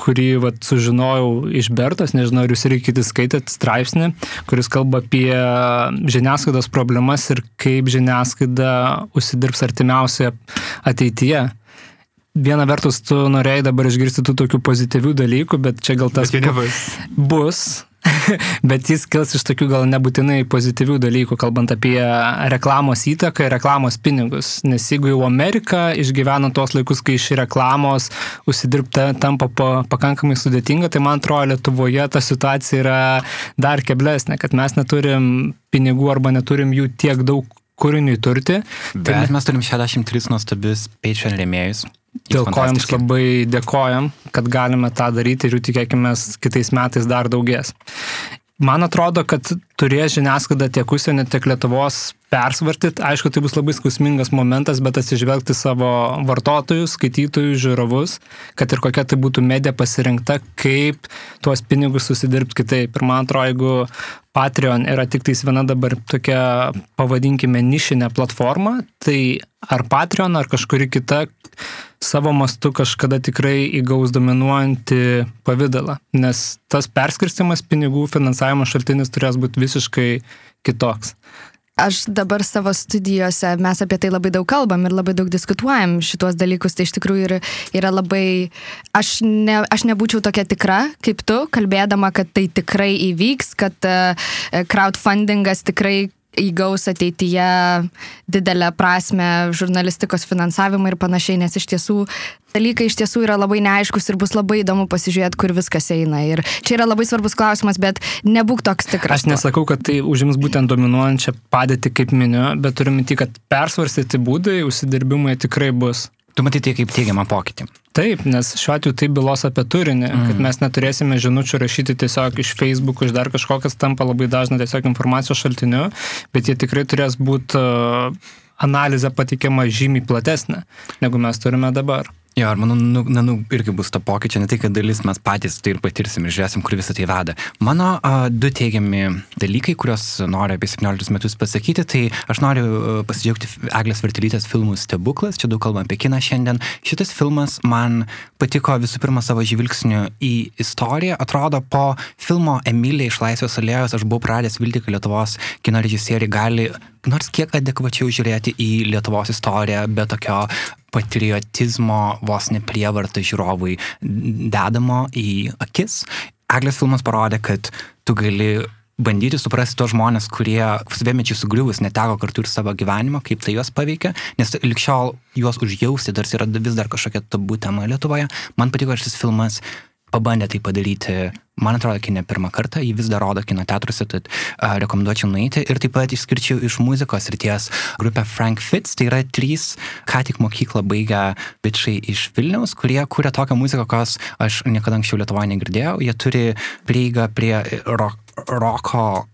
S5: kurį vat, sužinojau iš Bertos, nežinau, ar jūs irgi kiti skaitėt straipsnį, kuris kalba apie žiniasklaidos problemas ir kaip žiniasklaida užsidirbs artimiausioje ateityje viena vertus tu norėjai dabar išgirsti tų tokių pozityvių dalykų, bet čia gal tas (laughs)
S1: bus.
S5: bus. (laughs) bet jis kils iš tokių gal nebūtinai pozityvių dalykų, kalbant apie reklamos įtaką ir reklamos pinigus. Nes jeigu jau Amerika išgyvena tuos laikus, kai iš reklamos užsidirbta tampa pa, pakankamai sudėtinga, tai man atrodo Lietuvoje ta situacija yra dar keblesnė, kad mes neturim pinigų arba neturim jų tiek daug kūriniui turti.
S1: Bet tai mes turim 63 nuostabius Patreon rėmėjus.
S5: Dėl ko jums labai dėkojam, kad galime tą daryti ir jų tikėkime kitais metais dar daugės. Man atrodo, kad turės žiniasklaida tiek užsienio, tiek Lietuvos persvartyti. Aišku, tai bus labai skausmingas momentas, bet atsižvelgti savo vartotojus, skaitytojus, žiūrovus, kad ir kokia tai būtų medija pasirinkta, kaip tuos pinigus susidirbti kitaip. Ir man atrodo, jeigu Patreon yra tik tais viena dabar tokia, pavadinkime, nišinė platforma, tai ar Patreon, ar kažkuri kita savo mastu kažkada tikrai įgaus dominuojantį pavydalą, nes tas perskirstimas pinigų finansavimo šaltinis turės būti visiškai kitoks.
S7: Aš dabar savo studijose, mes apie tai labai daug kalbam ir labai daug diskutuojam šituos dalykus, tai iš tikrųjų yra, yra labai, aš, ne, aš nebūčiau tokia tikra kaip tu, kalbėdama, kad tai tikrai įvyks, kad uh, crowdfundingas tikrai įgaus ateityje didelę prasme žurnalistikos finansavimą ir panašiai, nes iš tiesų dalykai iš tiesų yra labai neaiškus ir bus labai įdomu pasižiūrėti, kur viskas eina. Ir čia yra labai svarbus klausimas, bet nebūk toks tikras.
S5: Aš nesakau, kad tai užims būtent dominuojančią padėtį kaip miniu, bet turiu minti, kad persvarstyti būdai užsidirbimui tikrai bus.
S1: Tu matai tai kaip teigiamą pokytį.
S5: Taip, nes šiuo atveju tai bylos apie turinį, mm. kad mes neturėsime žinučių rašyti tiesiog iš Facebook, iš dar kažkokias tampa labai dažna tiesiog informacijos šaltiniu, bet jie tikrai turės būti uh, analizė patikiama žymiai platesnė, negu mes turime dabar.
S1: Jo, ir manau, nu, nu, nu, irgi bus to pokyčio, ne tai, kad dalis mes patys tai ir patirsim ir žiūrėsim, kur visą tai veda. Mano a, du teigiami dalykai, kuriuos noriu apie 17 metus pasakyti, tai aš noriu a, pasidžiaugti Eglės Vertelytės filmų Stebuklas, čia daug kalbam apie kiną šiandien. Šitas filmas man patiko visų pirma savo žvilgsniu į istoriją. Atrodo, po filmo Emilija iš Laisvės alėjos aš buvau pradęs vilti, kad Lietuvos kino režisieriai gali nors kiek adekvačiau žiūrėti į Lietuvos istoriją, be tokio patriotizmo vos neprievartą žiūrovui dedamo į akis. Eglės filmas parodė, kad tu gali bandyti suprasti tos žmonės, kurie svėmečiai sugriuvus neteko kartu ir savo gyvenimo, kaip tai juos paveikia, nes likščiol juos užjausti dar yra vis dar kažkokia tabu tema Lietuvoje. Man patiko šis filmas pabandė tai padaryti, man atrodo, kine pirmą kartą, jį vis dar rodo kino teatruose, tad uh, rekomenduočiau nueiti. Ir taip pat išskirčiau iš muzikos ryties grupę Frank Fitz, tai yra trys, ką tik mokyklą baigę bičiai iš Vilniaus, kurie kūrė tokią muziką, kokios aš niekada anksčiau Lietuvoje negirdėjau. Jie turi prieigą prie rock, roko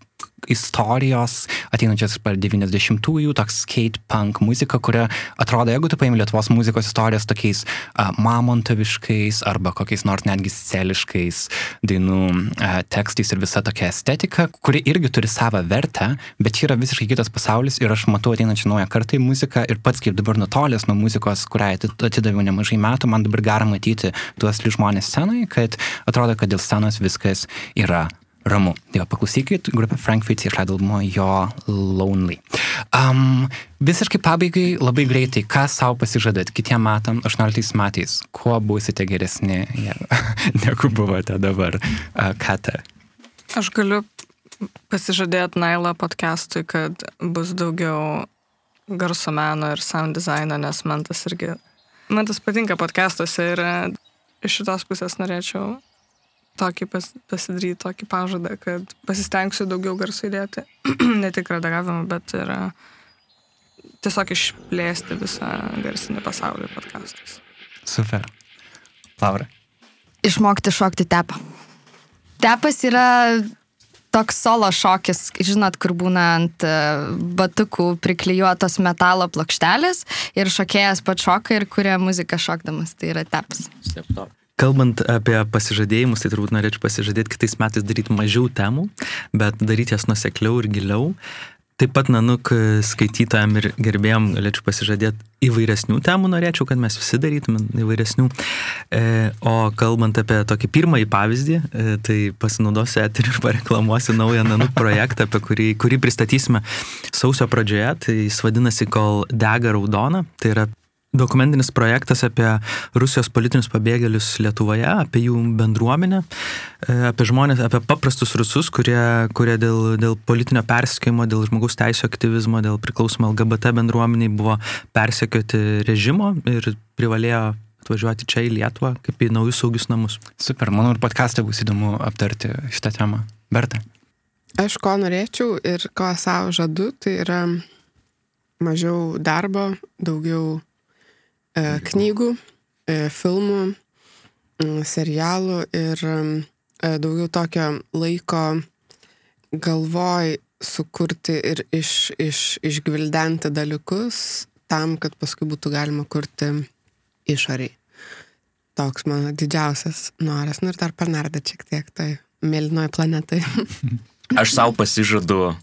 S1: istorijos, ateinančios per 90-ųjų, toks skate punk muzika, kuria atrodo, jeigu tu paimi Lietuvos muzikos istorijas tokiais uh, mamontoviškais arba kokiais nors netgi celiškais dainų uh, tekstais ir visa tokia estetika, kuri irgi turi savo vertę, bet čia yra visiškai kitas pasaulis ir aš matau ateinančią naują kartą į muziką ir pats kaip dabar nutolęs nuo muzikos, kuriai atidaviau nemažai metų, man dabar gara matyti tuos žmonės scenoje, kad atrodo, kad dėl scenos viskas yra ramu. Tai va, paklausykit, grupė Frank Fitz išleido albumą jo Lonely. Um, visiškai pabaigai labai greitai, ką savo pasižadėt kitiem metam, 18 metais, kuo būsite geresni (laughs) negu buvote dabar, uh, ką tai?
S6: Aš galiu pasižadėti Nailą podcastui, kad bus daugiau garso meno ir sound dizaino, nes man tas irgi, man tas patinka podcastuose ir iš šitos pusės norėčiau tokį pas, pasidaryti, tokį pažadą, kad pasistengsiu daugiau garsų įdėti, (clears throat) ne tik redagavimą, bet ir tiesiog išplėsti visą garsinį pasaulį podcastais.
S1: Super. Laura.
S7: Išmokti šokti tepą. Tepas yra toks solo šokis, žinot, kur būna ant e, batukų priklijuotos metalo plokštelės ir šokėjas pat šoka ir kuria muziką šokdamas. Tai yra tepas. Step top.
S3: Kalbant apie pasižadėjimus, tai turbūt norėčiau pasižadėti kitais metais daryti mažiau temų, bet daryti jas nusekliau ir giliau. Taip pat, nanuk, skaitytojam ir gerbėjom galėčiau pasižadėti įvairesnių temų, norėčiau, kad mes visi darytumėm įvairesnių. E, o kalbant apie tokį pirmąjį pavyzdį, e, tai pasinaudosiu eterį ir pareklamuosiu naują nanuk projektą, apie kurį, kurį pristatysime sausio pradžioje. Tai jis vadinasi Kol dega raudona. Tai yra dokumentinis projektas apie Rusijos politinius pabėgėlius Lietuvoje, apie jų bendruomenę, e, apie žmonės, apie paprastus rusus, kurie, kurie dėl, dėl politinio persikėjimo, dėl žmogaus teisų aktyvizmo, dėl priklausomų LGBT bendruomeniai buvo persekioti režimo ir privalėjo atvažiuoti čia į Lietuvą kaip į naujus saugius namus.
S1: Super, manau ir podcast'e bus įdomu aptarti šitą temą. Berta.
S4: Aš ko norėčiau ir ko savo žadu, tai yra mažiau darbo, daugiau knygų, filmų, serialų ir daugiau tokio laiko galvoj sukurti ir iš, iš, išgvildenti dalykus tam, kad paskui būtų galima kurti išoriai. Toks mano didžiausias noras. Nu ir dar panarda šiek tiek tai mėlynoji planetai. (laughs)
S2: Aš savo pasižadu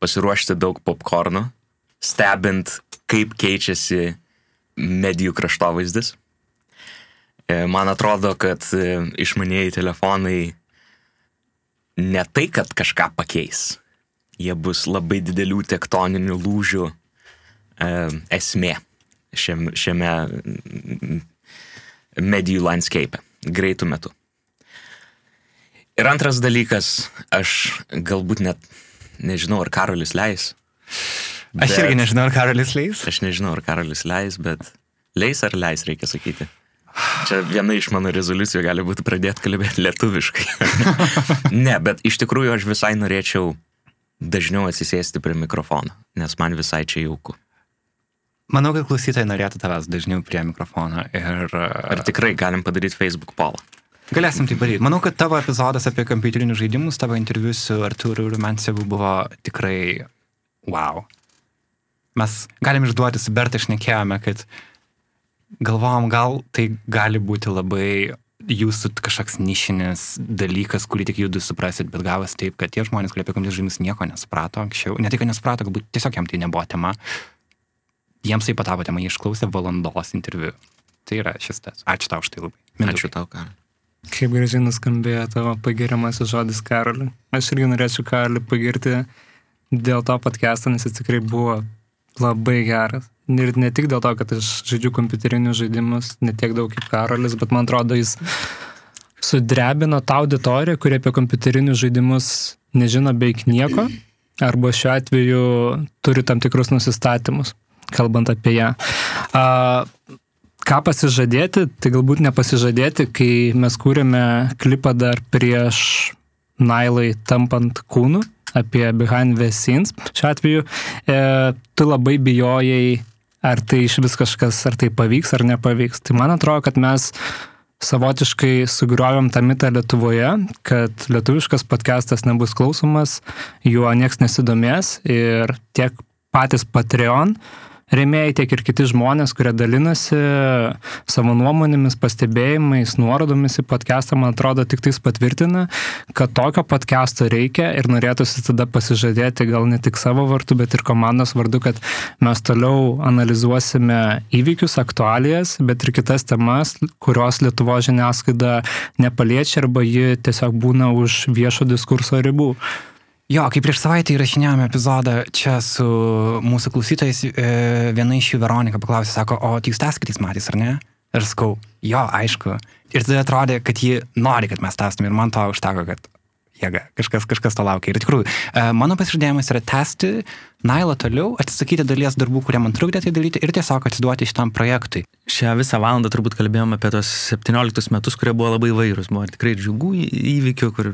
S2: pasiruošti daug popkornų, stebint, kaip keičiasi medijų kraštovaizdis. E, Man atrodo, kad e, išmanieji telefonai ne tai, kad kažką pakeis, jie bus labai didelių tektoninių lūžių e, esmė šiame, šiame medijų landscape greitų metų. Ir antras dalykas, aš galbūt net nežinau, ar Karolis leis.
S1: Aš irgi nežinau, ar Karolis leis.
S2: Aš nežinau, ar Karolis leis, bet leis ar leis, reikia sakyti. Čia viena iš mano rezoliucijų gali būti pradėti kalbėti lietuviškai. (laughs) ne, bet iš tikrųjų aš visai norėčiau dažniau atsisėsti prie mikrofono, nes man visai čia jauku.
S1: Manau, kad klausytojai norėtų tavęs dažniau prie mikrofono ir...
S2: Ar tikrai galim padaryti Facebook polą?
S1: Galėsim tai padaryti. Manau, kad tavo epizodas apie kompiuterinius žaidimus, tavo interviu su Artūru Rumensevu buvo tikrai wow. Mes galim išduoti su Berta išnekėjome, kad galvom, gal tai gali būti labai jūsų kažkoks nišinis dalykas, kurį tik jūs suprasit, bet gavas taip, kad tie žmonės, kurie apie kompiuterinius žaidimus nieko nesuprato anksčiau, ne tik, kad nesuprato, galbūt tiesiog jam tai nebuvo tema, jiems tai patapo tema, jie išklausė valandos interviu. Tai yra šis tas. Ačiū tau už tai labai. Mindaugai.
S2: Ačiū tau, Karol.
S5: Kaip gražiai nuskambėjo tavo pagiriamasis žodis Karoliui. Aš irgi norėčiau Karoliui pagirti dėl to podcast'o, nes jis tikrai buvo labai geras. Ir ne tik dėl to, kad aš žaidžiu kompiuterinius žaidimus, ne tiek daug kaip Karolis, bet man atrodo, jis sudrebino tą auditoriją, kurie apie kompiuterinius žaidimus nežino beveik nieko, arba šiuo atveju turi tam tikrus nusistatymus, kalbant apie ją. A, ką pasižadėti, tai galbūt nepasižadėti, kai mes kūrėme klipą dar prieš Nailai tampant kūnu apie behind the scenes. Šiuo atveju e, tu labai bijojai, ar tai iš vis kažkas, ar tai pavyks ar nepavyks. Tai man atrodo, kad mes savotiškai sugriovėm tą mitą Lietuvoje, kad lietuviškas podcastas nebus klausomas, juo nieks nesidomės ir tiek patys Patreon rėmėjai, tiek ir kiti žmonės, kurie dalinasi savo nuomonėmis, pastebėjimais, nuorodomis į podcastą, man atrodo, tik tais patvirtina, kad tokio podcasto reikia ir norėtųsi tada pasižadėti gal ne tik savo vardu, bet ir komandos vardu, kad mes toliau analizuosime įvykius, aktualijas, bet ir kitas temas, kurios Lietuvo žiniasklaida nepaliečia arba ji tiesiog būna už viešo diskurso ribų.
S1: Jo, kaip prieš savaitę įrašinėjome epizodą čia su mūsų klausytojais, e, viena iš jų Veronika paklausė, sako, o tai jūs tas kitais metais, ar ne? Ir sakau, jo, aišku. Ir tada atrodė, kad ji nori, kad mes testume ir man to užteko, kad jėga, kažkas, kažkas to laukia. Ir tikrųjų, e, mano pasižadėjimas yra tęsti Nailą toliau, atsisakyti dalies darbų, kurie man trukdė tai daryti ir tiesiog atsiduoti šitam projektui.
S3: Šią visą valandą turbūt kalbėjome apie tos 17 metus, kurie buvo labai vairūs. Buvo ir tikrai džiugų įvykių, kur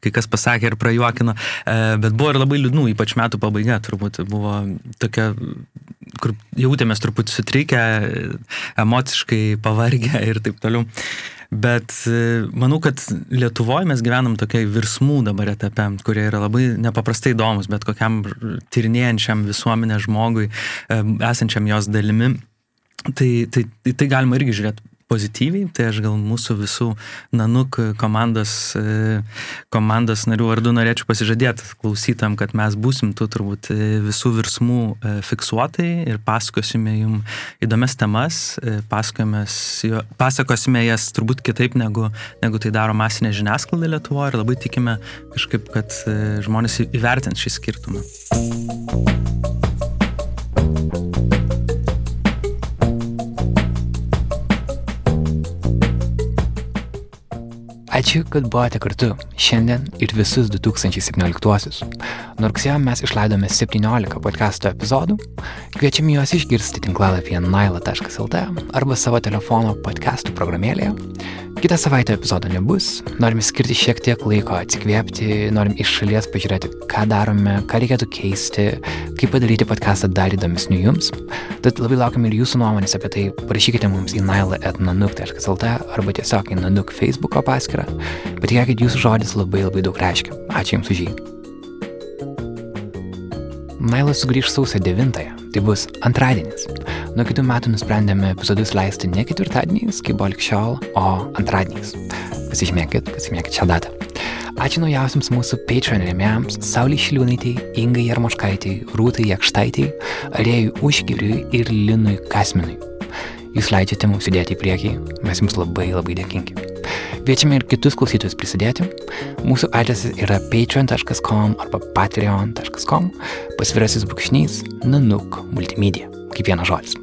S3: kai kas pasakė ir prajuokino, e, bet buvo ir labai liūdnų, ypač metų pabaiga turbūt buvo tokia, kur jautėmės truputį sutrikę, emociškai pavargę ir taip toliau. Bet e, manau, kad Lietuvoje mes gyvenam tokiai virsmų dabar etape, kurie yra labai nepaprastai įdomus, bet kokiam tyrinėjančiam visuomenę žmogui, e, esančiam jos dalimi. Tai, tai, tai galima irgi žiūrėti pozityviai, tai aš gal mūsų visų Nanuk komandos, e, komandos narių vardu norėčiau pasižadėti klausytam, kad mes būsim tu turbūt e, visų virsmų e, fiksuotai ir pasakosime jums įdomias temas, pasakosime jas turbūt kitaip negu, negu tai daro masinė žiniasklaida Lietuvoje ir labai tikime kažkaip, kad žmonės įvertins šį skirtumą.
S1: Ačiū, kad buvote kartu šiandien ir visus 2017-uosius. Nuo rugsėjo mes išleidome 17 podcast'o epizodų. Kviečiame juos išgirsti tinklalapyje naila.lt arba savo telefono podcast'ų programėlėje. Kitą savaitę epizodo nebus. Norime skirti šiek tiek laiko atsikvėpti, norim iš šalies pažiūrėti, ką darome, ką reikėtų keisti, kaip padaryti podcastą dar įdomesniu jums. Tad labai laukiam ir jūsų nuomonės apie tai. Parašykite mums į naila.nanuk.lt arba tiesiog į nanuk Facebook'o paskyrą. Patikėkit, jūsų žodis labai labai daug reiškia. Ačiū Jums už jį. Nailas sugrįž sausio 9-ąją, tai bus antradienis. Nuo kitų metų nusprendėme epizodus leisti ne ketvirtadieniais, kaip buvo likščiol, o antradieniais. Pasižymėkit, pasižymėkit šią datą. Ačiū naujausiams mūsų Patreon rėmėjams - Saulė Šiliūnaitai, Ingai Jarmoškaitai, Rūtai Jakštaitai, Arėjui Užgiriui ir Linui Kasminui. Jūs leidžiate mums judėti į priekį, mes jums labai labai dėkingi. Kviečiame ir kitus klausytojus prisidėti. Mūsų adresas yra patreon.com arba patreon.com, pasvirasis brūkšnys, nanuk, multimedia, kaip vienas žodis.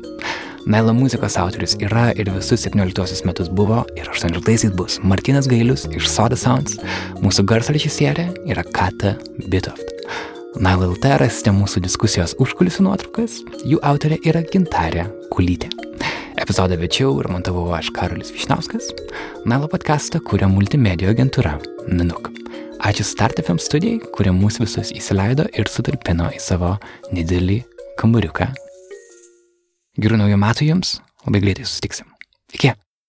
S1: Naila muzikos autorius yra ir visus 17 metus buvo ir 18 bus Martinas Gailius iš Soda Sounds, mūsų garso režisierė yra Kata Bitoft. Naila LT rasite mūsų diskusijos užkulisių nuotraukas, jų autorė yra Gintarė Kulytė. Epizodą večiau ir montavau aš Karolis Višnauskas. Nailo podcastą kuria multimedijų agentūra Nanuk. Ačiū StartFM studijai, kurie mus visus įsileido ir sutalpino į savo nedidelį kambariuką. Gerų naujų metų jums, labai greitai susitiksim. Iki.